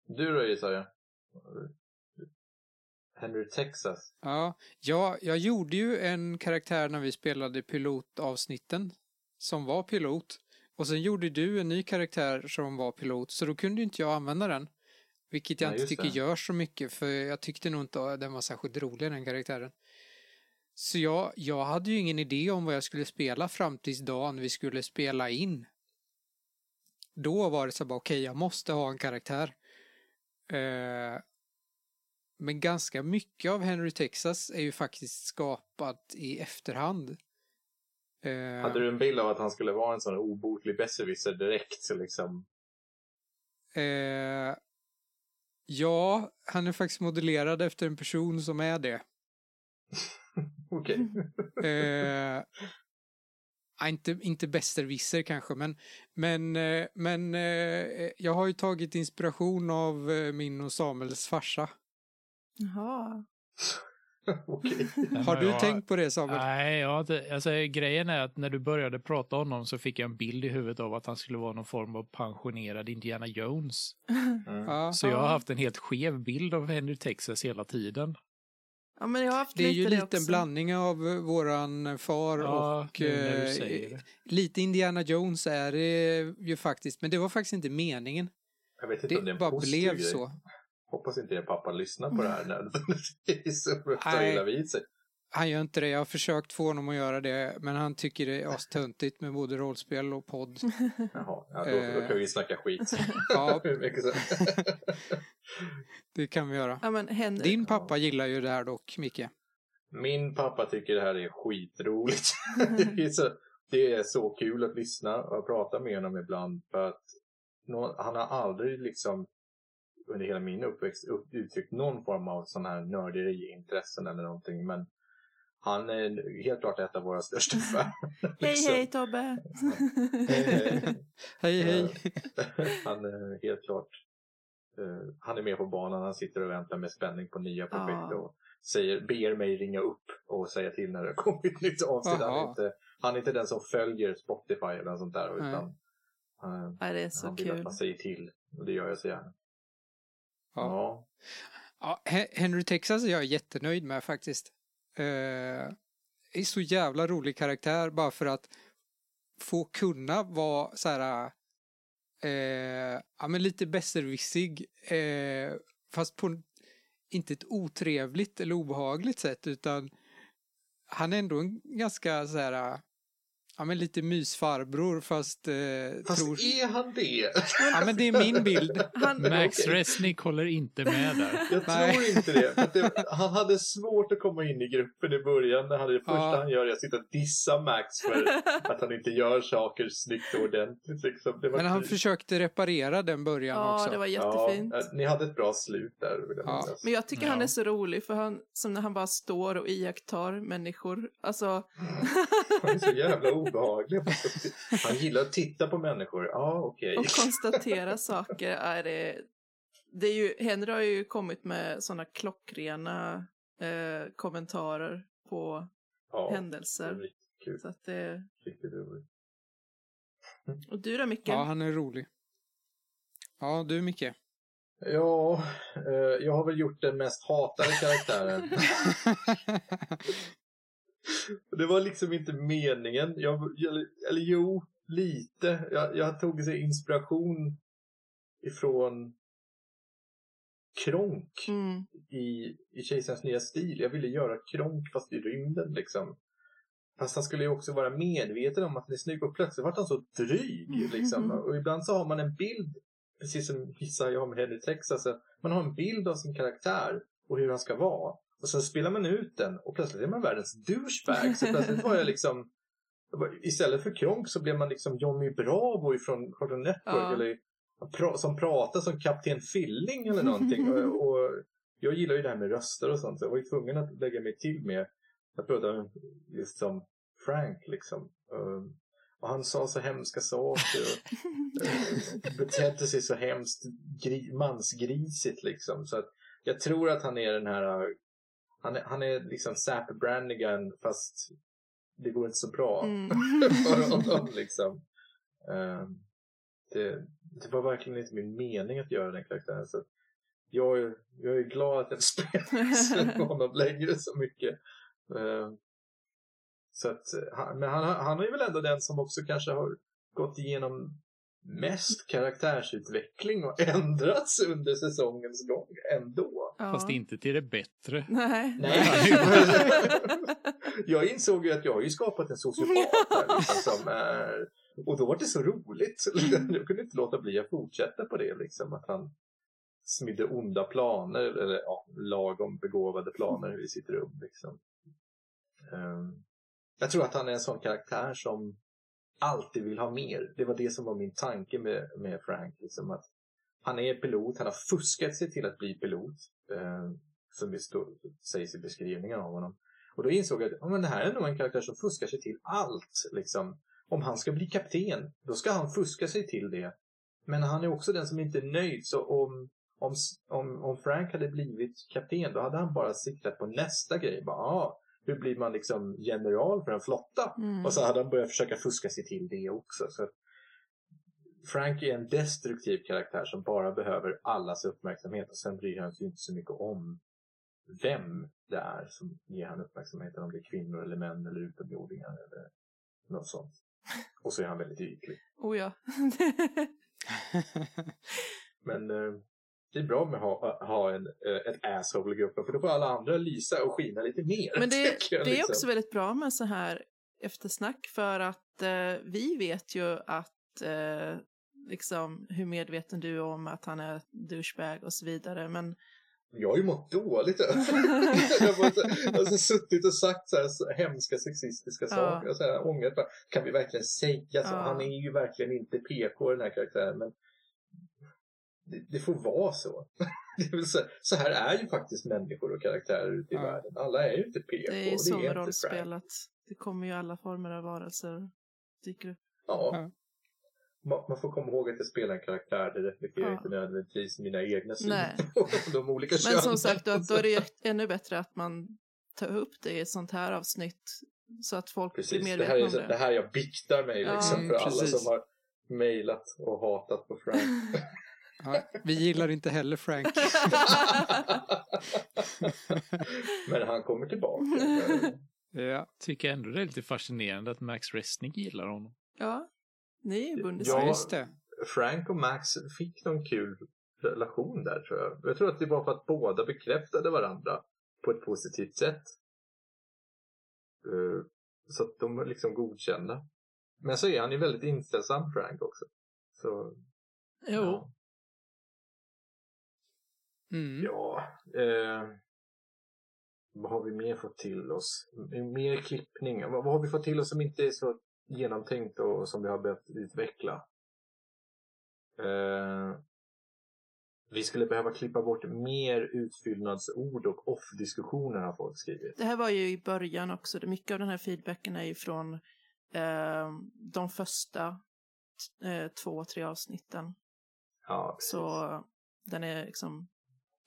Du då Jesaja? Henry Texas. Ja, ja, jag gjorde ju en karaktär när vi spelade pilotavsnitten som var pilot. Och sen gjorde du en ny karaktär som var pilot, så då kunde ju inte jag använda den. Vilket jag Nej, inte tycker det. gör så mycket, för jag tyckte nog inte att den var särskilt rolig, den karaktären. Så jag, jag hade ju ingen idé om vad jag skulle spela fram tills dagen vi skulle spela in. Då var det så bara, okej, jag måste ha en karaktär. Eh, men ganska mycket av Henry Texas är ju faktiskt skapat i efterhand. Eh, Hade du en bild av att han skulle vara en sån obotlig besserwisser direkt? Så liksom... eh, ja, han är faktiskt modellerad efter en person som är det. Okej. Eh, inte, inte besserwisser kanske, men, men, eh, men eh, jag har ju tagit inspiration av eh, min och Samuels farsa. Jaha. Okej. Har du jag- tänkt på det Samuel? Nej, jag har inte, alltså, grejen är att när du började prata om honom så fick jag en bild i huvudet av att han skulle vara någon form av pensionerad Indiana Jones. Mm. Så jag har haft en helt skev bild av Henry Texas hela tiden. Ja, men jag har haft det är ju lite det en blandning av eh, våran far Ja, och eh, säger det. lite Indiana Jones är det ju faktiskt, men det var faktiskt inte meningen. Jag vet inte om det är Det en bara blev grej. så. Hoppas inte er pappa lyssnar på det här när tar illa vid sig. Han gör inte det, jag har försökt få honom att göra det, men han tycker det är astöntigt med både rollspel och podd. Jaha, ja, då, då kan vi snacka skit. Ja, det kan vi göra. Ja, men Henry, Din pappa gillar ju det här dock, Micke. Min pappa tycker det här är skitroligt. det, är så, det är så kul att lyssna och prata med honom ibland. För att nå- han har aldrig liksom under hela min uppväxt upp, uttryckt någon form av sån här nörderiintressen eller någonting. Men han är helt klart ett av våra största fan. Hej, liksom. hej Tobbe! Hej, hej. Hej, hej. han är helt klart eh, han är med på banan, han sitter och väntar med spänning på nya projekt Ja. och säger, ber mig ringa upp och säga till när det har kommit nytt avsnitt. Han är, inte, han är inte den som följer Spotify eller sånt där Nej. utan eh, Nej, det är så han vill kul. att man säger till och det gör jag så gärna. Ja. Ja. Ja, He- Henry Texas är jag jättenöjd med faktiskt. Eh, är så jävla rolig karaktär bara för att få kunna vara så här, eh, ja men lite besserwissig, eh, fast på inte ett otrevligt eller obehagligt sätt utan han är ändå en ganska så här, ja men lite mysfarbror fast, eh, Fast tror, är han det? ja men det är min bild. Han, Max. Resnick håller inte med där. Jag Nej. tror inte det. Det. Han hade svårt att komma in i gruppen i början. Det, första Ja. han gör är att sitta och dissa Max för att han inte gör saker snyggt och ordentligt. Liksom. Det var Men han typ- försökte reparera den början ja, också. det var Ja, jättefint. eh, ni hade ett bra slut där. Vill jag Ja. Men jag tycker han Ja. är så rolig för han, som när han bara står och iakttar människor. Alltså, Han är så jävla obehaglig. Han gillar att titta på människor. Ja, okej. och konstatera saker. Är det, det är ju, Henry har ju kommit med sådana klockrena eh, kommentarer på Ja, det är händelser. riktigt kul. Så att det, Riktigt roligt. och du då Micke? Ja, han är rolig. Ja, du Micke. Ja, eh, jag har väl gjort den mest hatade karaktären. det var liksom inte meningen. Jag, eller, eller jo, lite. Jag, jag tog sig inspiration ifrån Kronk Mm. i, i Kejsarens nya stil. Jag ville göra Kronk fast i rymden liksom. Fast han skulle ju också vara medveten om att han är snygg och plötsligt var han så dryg. Liksom. Och ibland så har man en bild, precis som gissar jag med Henry Texas, man har en bild av sin karaktär och hur han ska vara. Och sen spelar man ut den och plötsligt är man världens douchebag. Så plötsligt var jag liksom, istället för Kronk så blev man liksom Johnny Bravo ifrån Cartoon Network. Ja. Eller, som pratar som Kapten Filling eller någonting. och, och jag gillar ju det här med röster och sånt. Så jag var ju tvungen att lägga mig till med att prata just som Frank liksom. Um, och han sa så hemska saker och eh, betedde sig så hemskt gri- mansgrisigt liksom. Så att jag tror att han är den här, han är, han är liksom Zapp Brannigan fast det går inte så bra Mm. för honom liksom. Um, det, det var verkligen inte min mening att göra den karaktären. Så jag, är- jag är glad att jag spelar honom längre så mycket. Um, så att, men han, han är väl ändå den som också kanske har gått igenom mest karaktärsutveckling och ändrats under säsongens gång ändå. Ja. Fast inte till det bättre. Nej. Nej. jag insåg ju att jag har ju skapat en sociopat här, liksom, som är... Och då var det så roligt. Jag kunde inte låta bli att fortsätta på det. Liksom, att han smidde onda planer, eller ja, lagom begåvade planer i sitt rum. Liksom. Ehm, jag tror att han är en sån karaktär som alltid vill ha mer. Det var det som var min tanke med, med Frank. Liksom, att han är pilot, han har fuskat sig till att bli pilot. Eh, som det står, sägs i beskrivningen av honom. Och då insåg jag att oh, men det här är nog en karaktär som fuskar sig till allt. Liksom. Om han ska bli kapten, då ska han fuska sig till det. Men han är också den som inte är nöjd. Så om, om, om, om Frank hade blivit kapten, då hade han bara siktat på nästa grej. Bara, ah, hur blir man liksom general för en flotta? Mm. Och så hade han börjat försöka fuska sig till det också. Så Frank är en destruktiv karaktär som bara behöver allas uppmärksamhet och sen bryr han sig inte så mycket om vem det är som ger han uppmärksamheten. Om det är kvinnor eller män eller utomjordingar eller något sånt. Och så är han väldigt ytlig. Oh ja. Men eh, det är bra med att ha, ha en, eh, ett asshole i gruppen för då får alla andra lysa och skina lite mer. Men det, jag, det är liksom. också väldigt bra med så här eftersnack för att eh, vi vet ju att eh, liksom hur medveten du är om att han är douchebag och så vidare men Jag har ju mått dåligt Jag har alltså, suttit och sagt så här så hemska sexistiska Ja. saker och så här, ångrat. Kan vi verkligen säga så? Ja. Han är ju verkligen inte PK den här karaktären men det, det får vara så. Det vill säga, så här är ju faktiskt människor och karaktärer ute i Ja. världen. Alla är ju inte PK. det är ju och så är med inte rollspel att det kommer ju alla former av varelser dyker upp. Ja. Ja. Man, man får komma ihåg att jag spelar en karaktär. Det reflekterar Ja. inte nödvändigtvis mina egna syner på de olika Men könen. som sagt, då, då är det ju ännu bättre att man tar upp det i ett sånt här avsnitt så att folk blir Precis, det medvetna här, är, om så- det. det här jag biktar mig Ja. liksom Mm, för alla precis. som har mejlat och hatat på Frank. Ja, vi gillar inte heller Frank. Men han kommer tillbaka. Ja. Tycker ändå det är lite fascinerande att Max Resnick gillar honom. Ja, ni är ju bundis. Ja. just det. Frank och Max fick någon kul relation där tror jag. Jag tror att det var för att båda bekräftade varandra på ett positivt sätt. Eh, Så att de var liksom godkända. Men så är han ju väldigt inställsam Frank också. Så, Jo, ja. Mm. Ja, eh, vad har vi mer fått till oss? Mer klippning. Vad, vad har vi fått till oss som inte är så genomtänkt och som vi har behövt utveckla? Eh, vi skulle behöva klippa bort mer utfyllnadsord och off-diskussioner har folk skrivit. Det här var ju i början också. Mycket av den här feedbacken är ju från eh, de första eh, två, tre avsnitten. Ja, precis. Så den är liksom...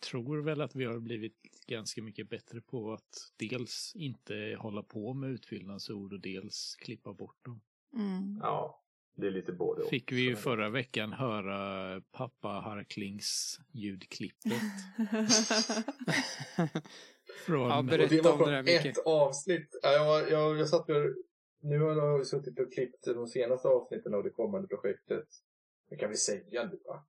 tror väl att vi har blivit ganska mycket bättre på att dels inte hålla på med utfyllnadsord och dels klippa bort dem. Mm. Ja, det är lite både och. Fick vi ju förra veckan höra pappa Harklings ljudklippet. Från... Ja, berätta det var om det från där, Micke. ett avsnitt. Ja, Jag, jag, jag satt och, nu har jag suttit och klippt de senaste avsnitten av det kommande projektet. Det kan vi säga nu va?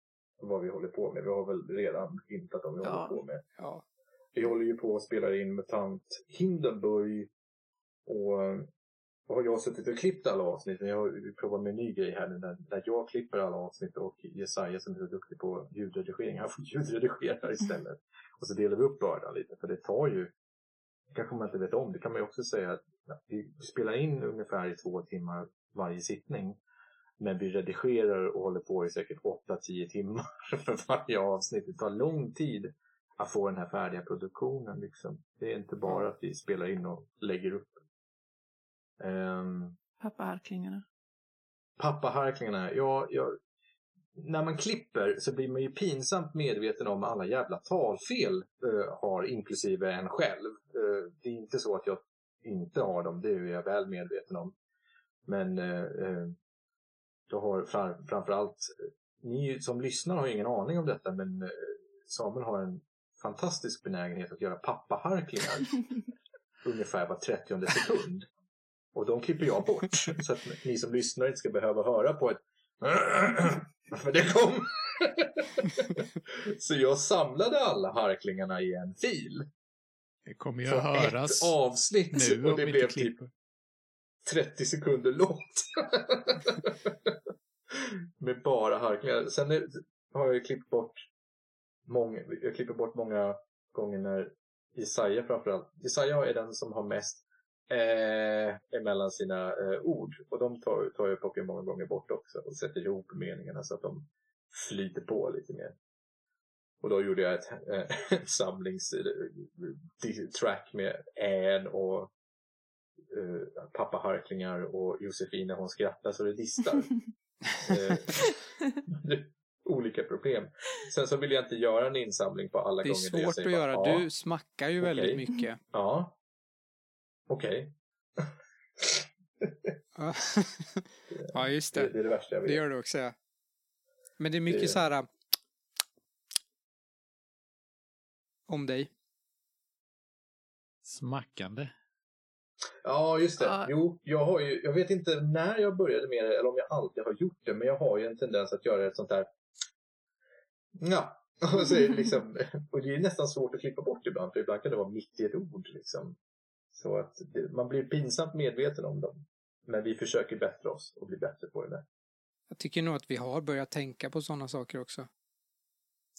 Vad vi håller på med. Vi har väl redan hintat om vad vi Ja. håller på med. Ja. Vi håller ju på och spelar in MUTANT Hindenburg. Och och har jag suttit och klippt alla avsnitt. Jag har provat med en ny grej här nu när, när jag klipper alla avsnitt och Jesaja som är så duktig på ljudredigering, han får ljudredigera istället. Och så delar vi upp bördan lite för det tar ju, kanske man inte vet om, det kan man ju också säga att vi spelar in ungefär i två timmar varje sittning. Men vi redigerar och håller på i säkert 8-10 timmar för varje avsnitt. Det tar lång tid att få den här färdiga produktionen. Liksom. Det är inte bara att vi spelar in och lägger upp. Um, Pappaharklingarna. Pappaharklingarna, ja, ja, när man klipper så blir man ju pinsamt medveten om alla jävla talfel eh, har, inklusive en själv. Eh, det är inte så att jag inte har dem, det är jag väl medveten om. Men eh, eh, jag har fram, framförallt, ni som lyssnar har ingen aning om detta, men eh, Samuel har en fantastisk benägenhet att göra pappaharklingar ungefär var 30 sekund. Och de klipper jag bort. Så att ni som lyssnar inte ska behöva höra på ett för det kom. så jag samlade alla harklingarna i en fil. Det kommer ju att höras ett avsnitt. nu och det blev typ. 30 sekunder långt. Med bara harklingar. Sen är, har jag ju klippt bort många, jag klipper bort många gånger när Jesaja framförallt. Jesaja är den som har mest eh, emellan sina eh, ord. Och de tar, tar jag plockar många gånger bort också och sätter ihop meningarna så att de flyter på lite mer. Och då gjorde jag ett eh, samlings-track eh, med än och eh, pappa harklingar och Josefin när hon skrattar så det distar. eh, det- olika problem. Sen så vill jag inte göra en insamling på alla Det är gånger. där jag svårt att bara, göra. Ja, Du smackar ju väldigt Okej. mycket. ja. Okej. Ja. ja, just Det, det. det är det värsta jag vet. Det gör du också, ja. Men det är mycket Det- så här... äh, Om dig. Smackande. Ja, just det. Ja. Jo, jag har ju, jag vet inte när jag började med det eller om jag alltid har gjort det, men jag har ju en tendens att göra ett sånt där Ja, och, så är det liksom, och det är nästan svårt att klippa bort ibland, för ibland kan det vara mitt i ett ord. Liksom. Så att det, man blir pinsamt medveten om dem. Men vi försöker bättra oss och bli bättre på det där. Jag tycker nog att vi har börjat tänka på sådana saker också.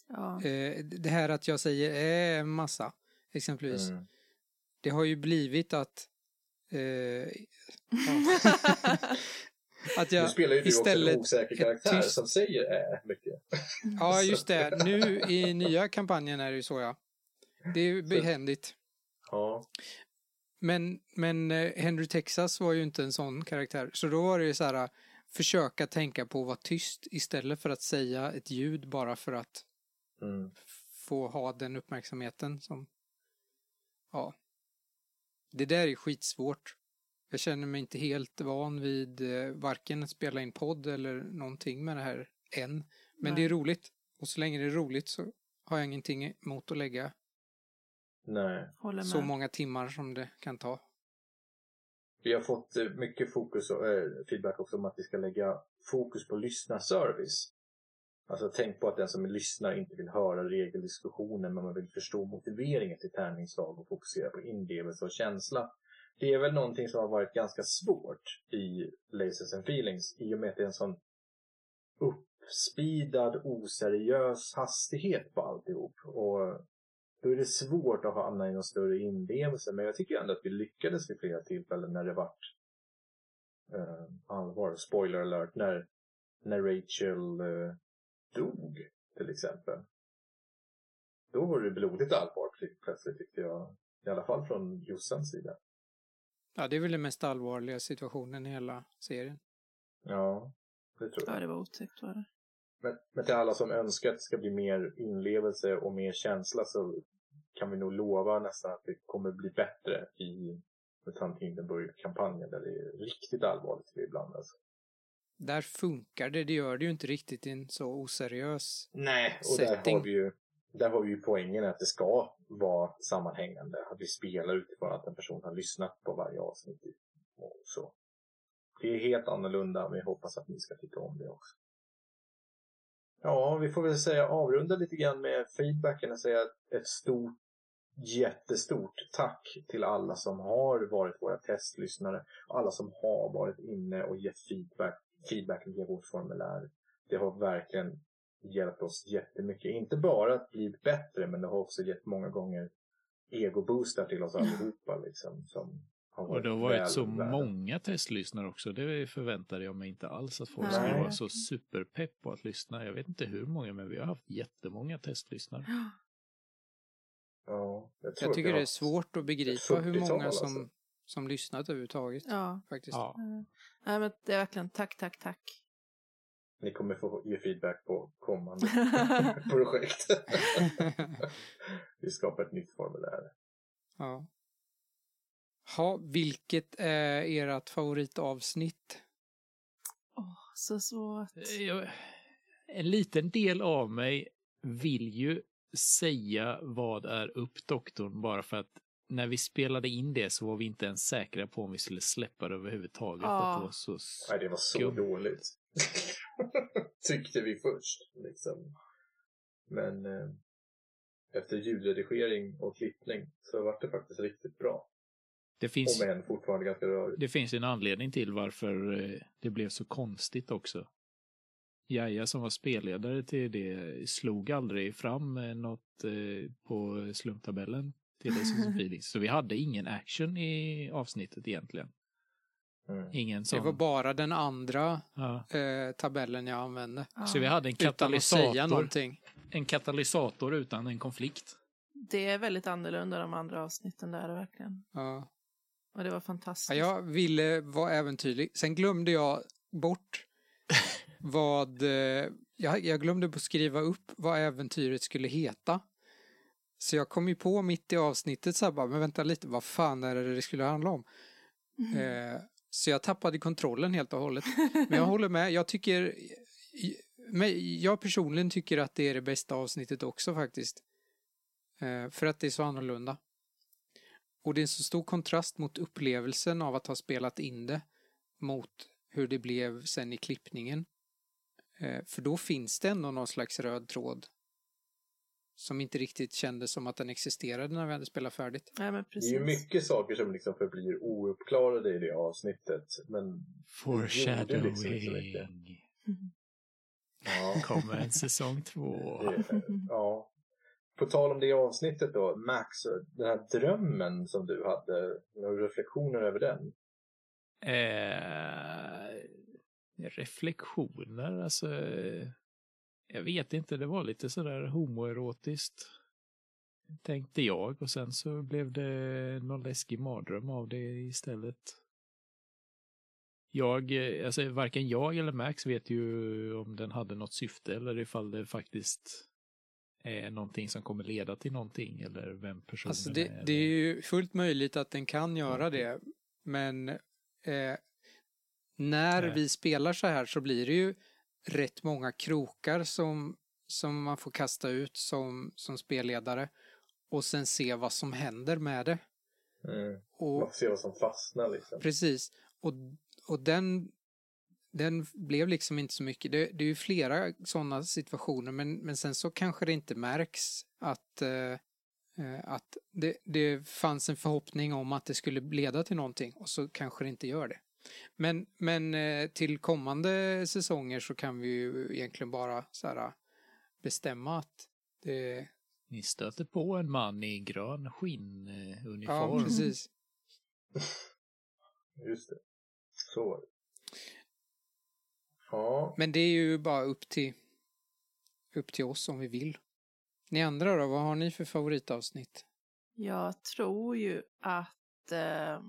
Ja. Eh, det här att jag säger eh, massa, exempelvis. Mm. Det har ju blivit att... Ja. att Nu jag spelar ju du också istället en osäker karaktär tyst- som säger äh mycket. Ja, just det. Nu i nya kampanjen är det ju så, ja. Det är ju behändigt. Ja, Men, men eh, Henry Texas var ju inte en sån karaktär. Så då var det ju så här, försöka tänka på att vara tyst istället för att säga ett ljud bara för att mm. få ha den uppmärksamheten som... Ja. Det där är skitsvårt. Jag känner mig inte helt van vid eh, varken att spela in podd eller någonting med det här än. Men Nej. det är roligt. Och så länge det är roligt så har jag ingenting emot att lägga nej. Så många timmar som det kan ta. Vi har fått eh, mycket fokus och eh, feedback också om att vi ska lägga fokus på lyssnarservice. Alltså tänk på att den som lyssnar inte vill höra regeldiskussionen men man vill förstå motiveringen till tärningslag och fokusera på inlevelse och känsla. Det är väl någonting som har varit ganska svårt i Lasers and Feelings i och med att det är en sån uppspeedad, oseriös hastighet på alltihop. Och då är det svårt att hamna i någon större inlevelse. Men jag tycker ändå att vi lyckades vid flera tillfällen när det vart eh, allvar. Spoiler alert. När, när Rachel eh, dog till exempel. Då var det blodigt allvar pl- plötsligt tyckte jag. I alla fall från Jossans sida. Ja, det är väl den mest allvarliga situationen i hela serien. Ja, det tror jag. Ja, det var otäckt var det. Men, men till alla som önskar att det ska bli mer inlevelse och mer känsla så kan vi nog lova nästan att det kommer bli bättre i Mutant Hindenburg-kampanjen där det är riktigt allvarligt ibland. Alltså. Där funkar det, det gör det ju inte riktigt i en så oseriös. Nej, och där Setting. har vi ju där har vi ju poängen att det ska vara sammanhängande. Att vi spelar utifrån att en person har lyssnat på varje avsnitt. Och så. Det är helt annorlunda men jag hoppas att ni ska tycka om det också. Ja, vi får väl säga avrunda lite grann med feedbacken och säga ett stort, jättestort tack till alla som har varit våra testlyssnare. Alla som har varit inne och gett feedback, feedback via vårt formulär. Det har verkligen hjälpt oss jättemycket. Inte bara att bli bättre, men det har också gett många gånger egoboostar till oss allihopa. Liksom, som har Och det har varit så värda. många testlyssnare också. Det förväntade jag mig inte alls att folk Nej. skulle vara så superpepp på att lyssna. Jag vet inte hur många, men vi har haft jättemånga testlyssnare. Ja, jag, tror Jag tycker det är svårt att begripa hur 40-tal många alltså. Som, lyssnat överhuvudtaget. Ja. Faktiskt. Ja. Eh, Nej, men det är verkligen tack, tack, tack. Ni kommer få ge feedback på kommande projekt. vi skapar ett nytt formulär. ja. Ha, vilket är ert favoritavsnitt? Åh, så svårt. Jag, en liten del av mig vill ju säga vad är upp doktorn bara för att när vi spelade in det så var vi inte ens säkra på om vi skulle släppa det överhuvudtaget. Ja. Att det var så Nej, det var så dåligt. Tyckte vi först. Liksom. Men eh, efter ljudredigering och klippning så var det faktiskt riktigt bra. Det finns, Om än fortfarande ganska rörigt. det finns en anledning till varför eh, det blev så konstigt också. Jaja som var spelledare till det slog aldrig fram eh, något eh, på slumptabellen of Feelings. Så vi hade ingen action i avsnittet egentligen. Mm. Ingen Det som... var bara den andra ja. eh, tabellen jag använde. Ja. Så vi hade en katalysator, en katalysator utan en konflikt. Det är väldigt annorlunda de andra avsnitten där verkligen. Ja. Och det var fantastiskt. Ja, jag ville vara äventyrlig. Sen glömde jag bort vad... Eh, jag, jag glömde att skriva upp vad äventyret skulle heta. Så jag kom ju på mitt i avsnittet så här bara, men vänta lite, vad fan är det det skulle handla om? Eh, så jag tappade kontrollen helt och hållet. Men jag håller med, jag tycker... Men jag personligen tycker att det är det bästa avsnittet också faktiskt. Eh, för att det är så annorlunda. Och det är en så stor kontrast mot upplevelsen av att ha spelat in det mot hur det blev sen i klippningen. Eh, för då finns det ändå någon slags röd tråd som inte riktigt kändes som att den existerade när vi hade spelat färdigt. Men Det är ju mycket saker som liksom förblir ouppklarade i det avsnittet. Men gjorde liksom. Foreshadowing. ja, Kommer en säsong två. det, ja. På tal om det avsnittet då, Max, den här drömmen som du hade, några reflektioner över den? Eh, reflektioner, alltså. Eh, Jag vet inte, det var lite sådär homoerotiskt. Tänkte jag och sen så blev det någon läskig mardröm av det istället. Jag, eh, alltså varken jag eller Max vet ju om den hade något syfte eller ifall det faktiskt är någonting som kommer leda till någonting eller vem personen Alltså det, är. det är ju fullt möjligt att den kan göra det, men eh, när Nej. vi spelar så här så blir det ju rätt många krokar som, som man får kasta ut som, som spelledare och sen se vad som händer med det. Mm. Och, Man se vad som fastnar liksom. Precis. Och, och den, den blev liksom inte så mycket. Det, det är ju flera sådana situationer men, men sen så kanske det inte märks att, eh, eh, att det, det fanns en förhoppning om att det skulle leda till någonting och så kanske det inte gör det. Men, men eh, till kommande säsonger så kan vi ju egentligen bara så här, bestämma att det... Ni stöter på en man i grön Ja, skinnuniform. precis. Just det. Så var det. Ja, Men det är ju bara upp till, upp till oss om vi vill. Ni andra då, vad har ni för favoritavsnitt? Jag tror ju att eh,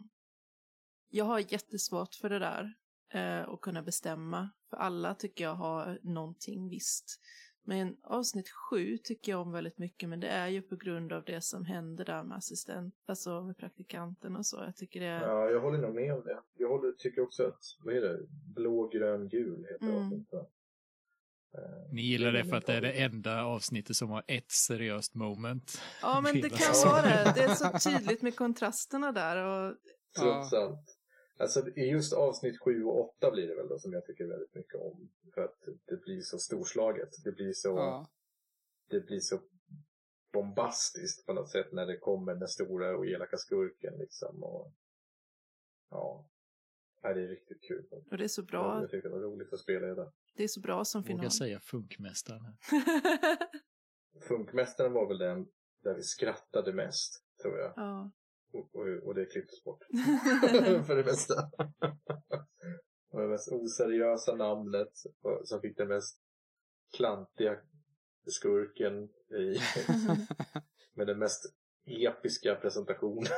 jag har jättesvårt för det där. Eh, att kunna bestämma. För alla tycker jag har någonting visst. Men avsnitt sju tycker jag om väldigt mycket. Men det är ju på grund av det som händer där med assistent, alltså med praktikanten och så. Jag tycker det är... ja, jag håller nog med om det. Jag håller, tycker också att, vad är det, blå, grön, gul heter Mm. avsnittet. Eh, Ni gillar det för att det är det enda avsnittet som har ett seriöst moment. Ja, men det kan vara det. Det är så tydligt med kontrasterna där. Och... Trots allt. Alltså i just avsnitt 7 och 8 blir det väl då som jag tycker väldigt mycket om. För att det blir så storslaget. Det blir så, Ja. det blir så bombastiskt på något sätt när det kommer den stora och elaka skurken liksom. Och, ja. ja, det är riktigt kul. och det är så Ja, bra. jag tyckte det var roligt att spela i det. Det är så bra som Vågar final. säga funkmästaren. Funkmästaren var väl den där vi skrattade mest, tror jag. ja. Och, och, det klipptes bort. för det mesta. och det mest oseriösa namnet och, som fick den mest klantiga skurken i, med den mest episka presentationen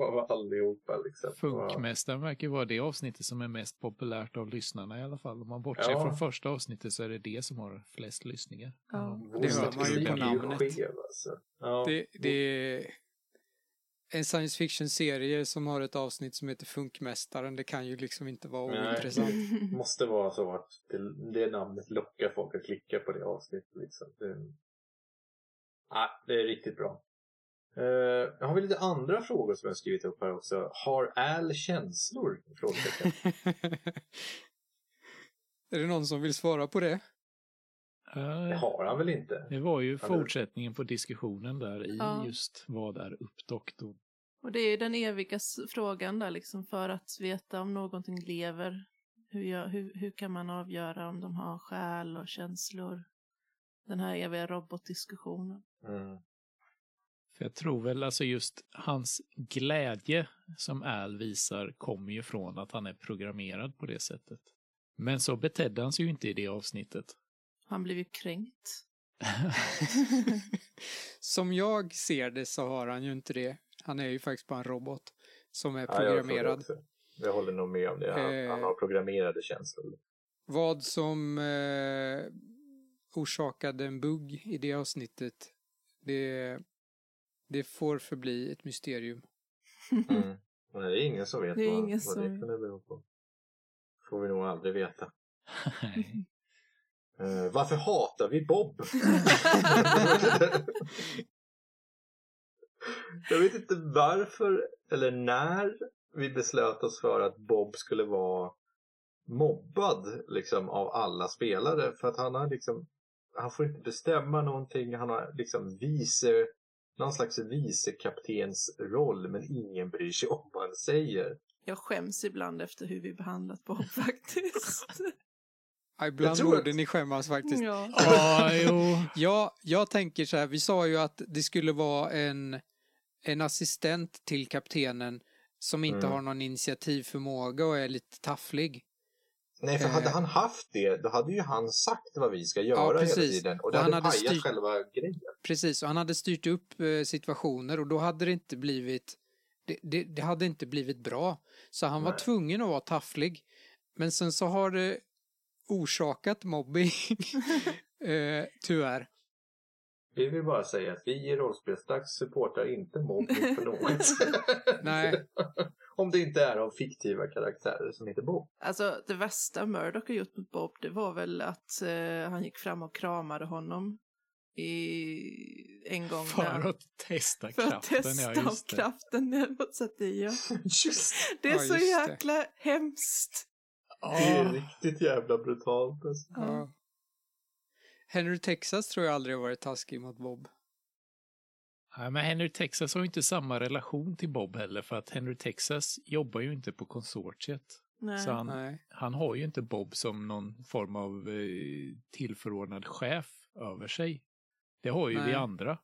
av allihopa. Liksom. Funkmästaren verkar vara det avsnittet som är mest populärt av lyssnarna i alla fall. Om man bortser Ja. från första avsnittet så är det det som har flest lyssningar. Ja. Det hör man ju på namnet. Skev, alltså. ja. Det, det är en science fiction-serie som har ett avsnitt som heter Funkmästaren. Det kan ju liksom inte vara Nej. ointressant. måste vara så att det, det namnet lockar folk att klicka på det avsnittet. Liksom. Det, ah, det är riktigt bra. Uh, jag har vi lite andra frågor som jag har skrivit upp här också. Har Al känslor? Frågetecken. är det någon som vill svara på det? Det har han väl inte? Det var ju fortsättningen på diskussionen där i Ja. just vad är uppdokt och Och det är ju den eviga frågan där liksom för att veta om någonting lever. Hur, gör, hur, hur kan man avgöra om de har själ och känslor? Den här eviga robotdiskussionen. Mm. För jag tror väl alltså just hans glädje som Al visar kommer ju från att han är programmerad på det sättet. Men så betedde han sig ju inte i det avsnittet. Han blev ju kränkt. Som jag ser det så har han ju inte det. Han är ju faktiskt bara en robot som är Ja, jag det programmerad. Jag håller nog med om det. Han, Eh. han har programmerade känslor. Vad som eh, orsakade en bugg i det avsnittet, det, det får förbli ett mysterium. Mm. Men det är ingen som vet Det är vad, ingen vad det som- kunde bero på. Får vi nog aldrig veta. Eh, varför hatar vi Bob? jag vet inte varför eller när vi beslöt oss för att Bob skulle vara mobbad liksom, av alla spelare. För att han har liksom, han får inte bestämma någonting. Han har liksom vice, någon slags vicekaptensroll men ingen bryr sig om vad han säger. Jag skäms ibland efter hur vi behandlat Bob faktiskt. Ja, Ibland borde ni skämmas faktiskt. ja. Ja, jo. Ja, jag tänker så här, vi sa ju att det skulle vara en, en assistent till kaptenen som inte Mm. har någon initiativförmåga och är lite tafflig. Nej, för hade Eh. han haft det, då hade ju han sagt vad vi ska göra hela precis. tiden. Och Och det han hade hade pajat styrt- själva grejen. Precis, och han hade styrt upp eh, situationer och då hade det inte blivit det, det, det hade inte blivit bra. Så han var Nej. tvungen att vara tafflig. Men sen så har det orsakat mobbing. eh, tyvärr. Vi vill bara säga att vi i Rollspelsdags supportar inte mobbning på något sätt. Nej. Om det inte är av fiktiva karaktärer som heter Bob. Alltså det värsta Murdoch har gjort mot Bob det var väl att eh, han gick fram och kramade honom i en gång För när, att testa för att kraften, testa ja just det. kraften Satia. Just Det är Ja, så just det. jäkla hemskt. Det! är Ja, riktigt jävla brutalt. Alltså. Ja. Henry Texas tror jag aldrig har varit taskig mot Bob. Nej, men Henry Texas har ju inte samma relation till Bob heller för att Henry Texas jobbar ju inte på konsortiet. Nej. Så han, Nej. han har ju inte Bob som någon form av eh, tillförordnad chef över sig. Det har ju vi Nej. andra.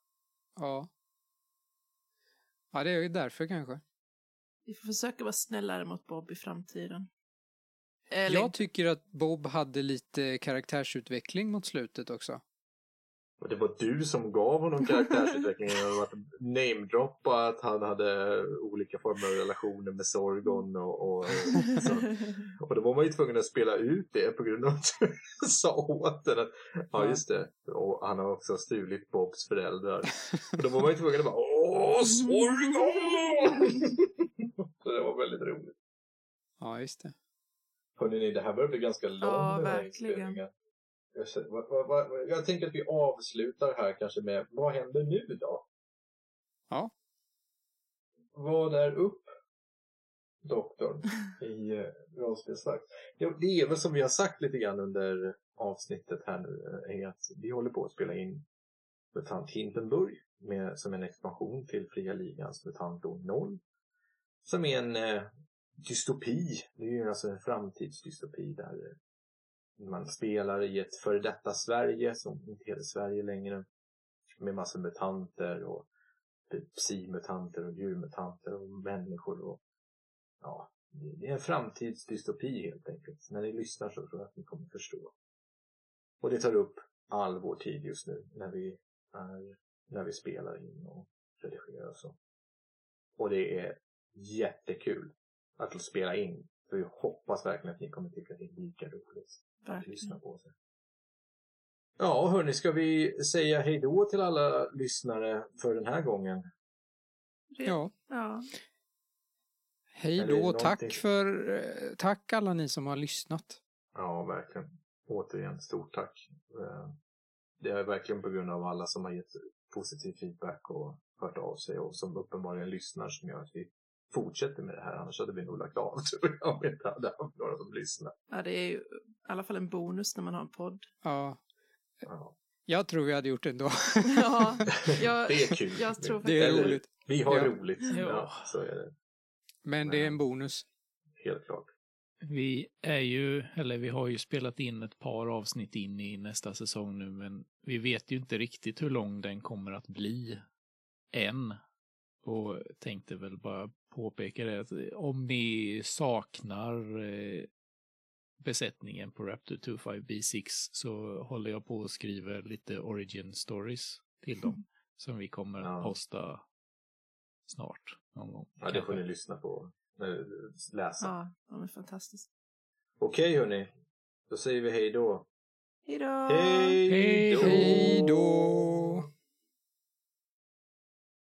Ja. Ja, det är ju därför kanske. Vi får försöka vara snällare mot Bob i framtiden. Eller, Jag tycker att Bob hade lite karaktärsutveckling mot slutet också. Och det var du som gav honom karaktärsutveckling genom att namedroppa att han hade olika former av relationer med Sorgon och, och, så. och då var man ju tvungen att spela ut det på grund av att du sa åt den att ja Ja. just det, och han har också stulit Bobs föräldrar. Och då var man ju tvungen att bara åh Sorgon! så det var väldigt roligt. Ja, just det. Hörrni, det här börjar bli ganska långt. Ja, verkligen. Jag, vad- vad- vad- jag tänker att vi avslutar här kanske med, vad händer nu då? Ja. Vad är upp, doktorn, i eh, rollspelsdags? Ja, det är väl som vi har sagt lite grann under avsnittet här nu, eh, är att vi håller på att spela in MUTANT Hindenburg med, som en expansion till Fria Ligans MUTANT år 0. Som är en eh, dystopi. Det är ju alltså en framtidsdystopi där man spelar i ett före detta Sverige som inte heter Sverige längre. Med massor mutanter och typ psimutanter och djurmutanter och människor och ja, det är en framtidsdystopi helt enkelt. När ni lyssnar så tror jag att ni kommer förstå. Och det tar upp all vår tid just nu när vi är, när vi spelar in och redigerar och så. Och det är jättekul att spela in. Så vi hoppas verkligen att ni kommer tycka att det är lika roligt att lyssna på. sig. Ja, hörni, ska vi säga hej då till alla lyssnare för den här gången? Ja, Ja. hej då. Tack för, eh, tack alla ni som har lyssnat. Ja, verkligen. Återigen, stort tack. Eh, Det är verkligen på grund av alla som har gett positiv feedback och hört av sig och som uppenbarligen lyssnar som gör att vi fortsätter med det här. Annars hade vi nog lagt av tror jag om vi inte hade haft några som lyssnar. ja, det är ju i alla fall en bonus när man har en podd. Ja, Ja. jag tror vi hade gjort det ändå. Ja, jag, Det är kul. jag tror Det är roligt. Vi har Ja. roligt. Ja. Ja. så är det. Men det är en bonus. Helt klart. Vi är ju, eller vi har ju spelat in ett par avsnitt in i nästa säsong nu, men vi vet ju inte riktigt hur lång den kommer att bli än. Och tänkte väl bara påpeka det att om ni saknar eh, besättningen på Raptor 25B6 så håller jag på och skriver lite origin stories till dem som vi kommer Ja. att posta snart. Någon gång. Ja, det får ni lyssna på. eh, Läsa. Ja, de är fantastiska. Okej hörni. Då säger vi hej då. Hej då! Hej då!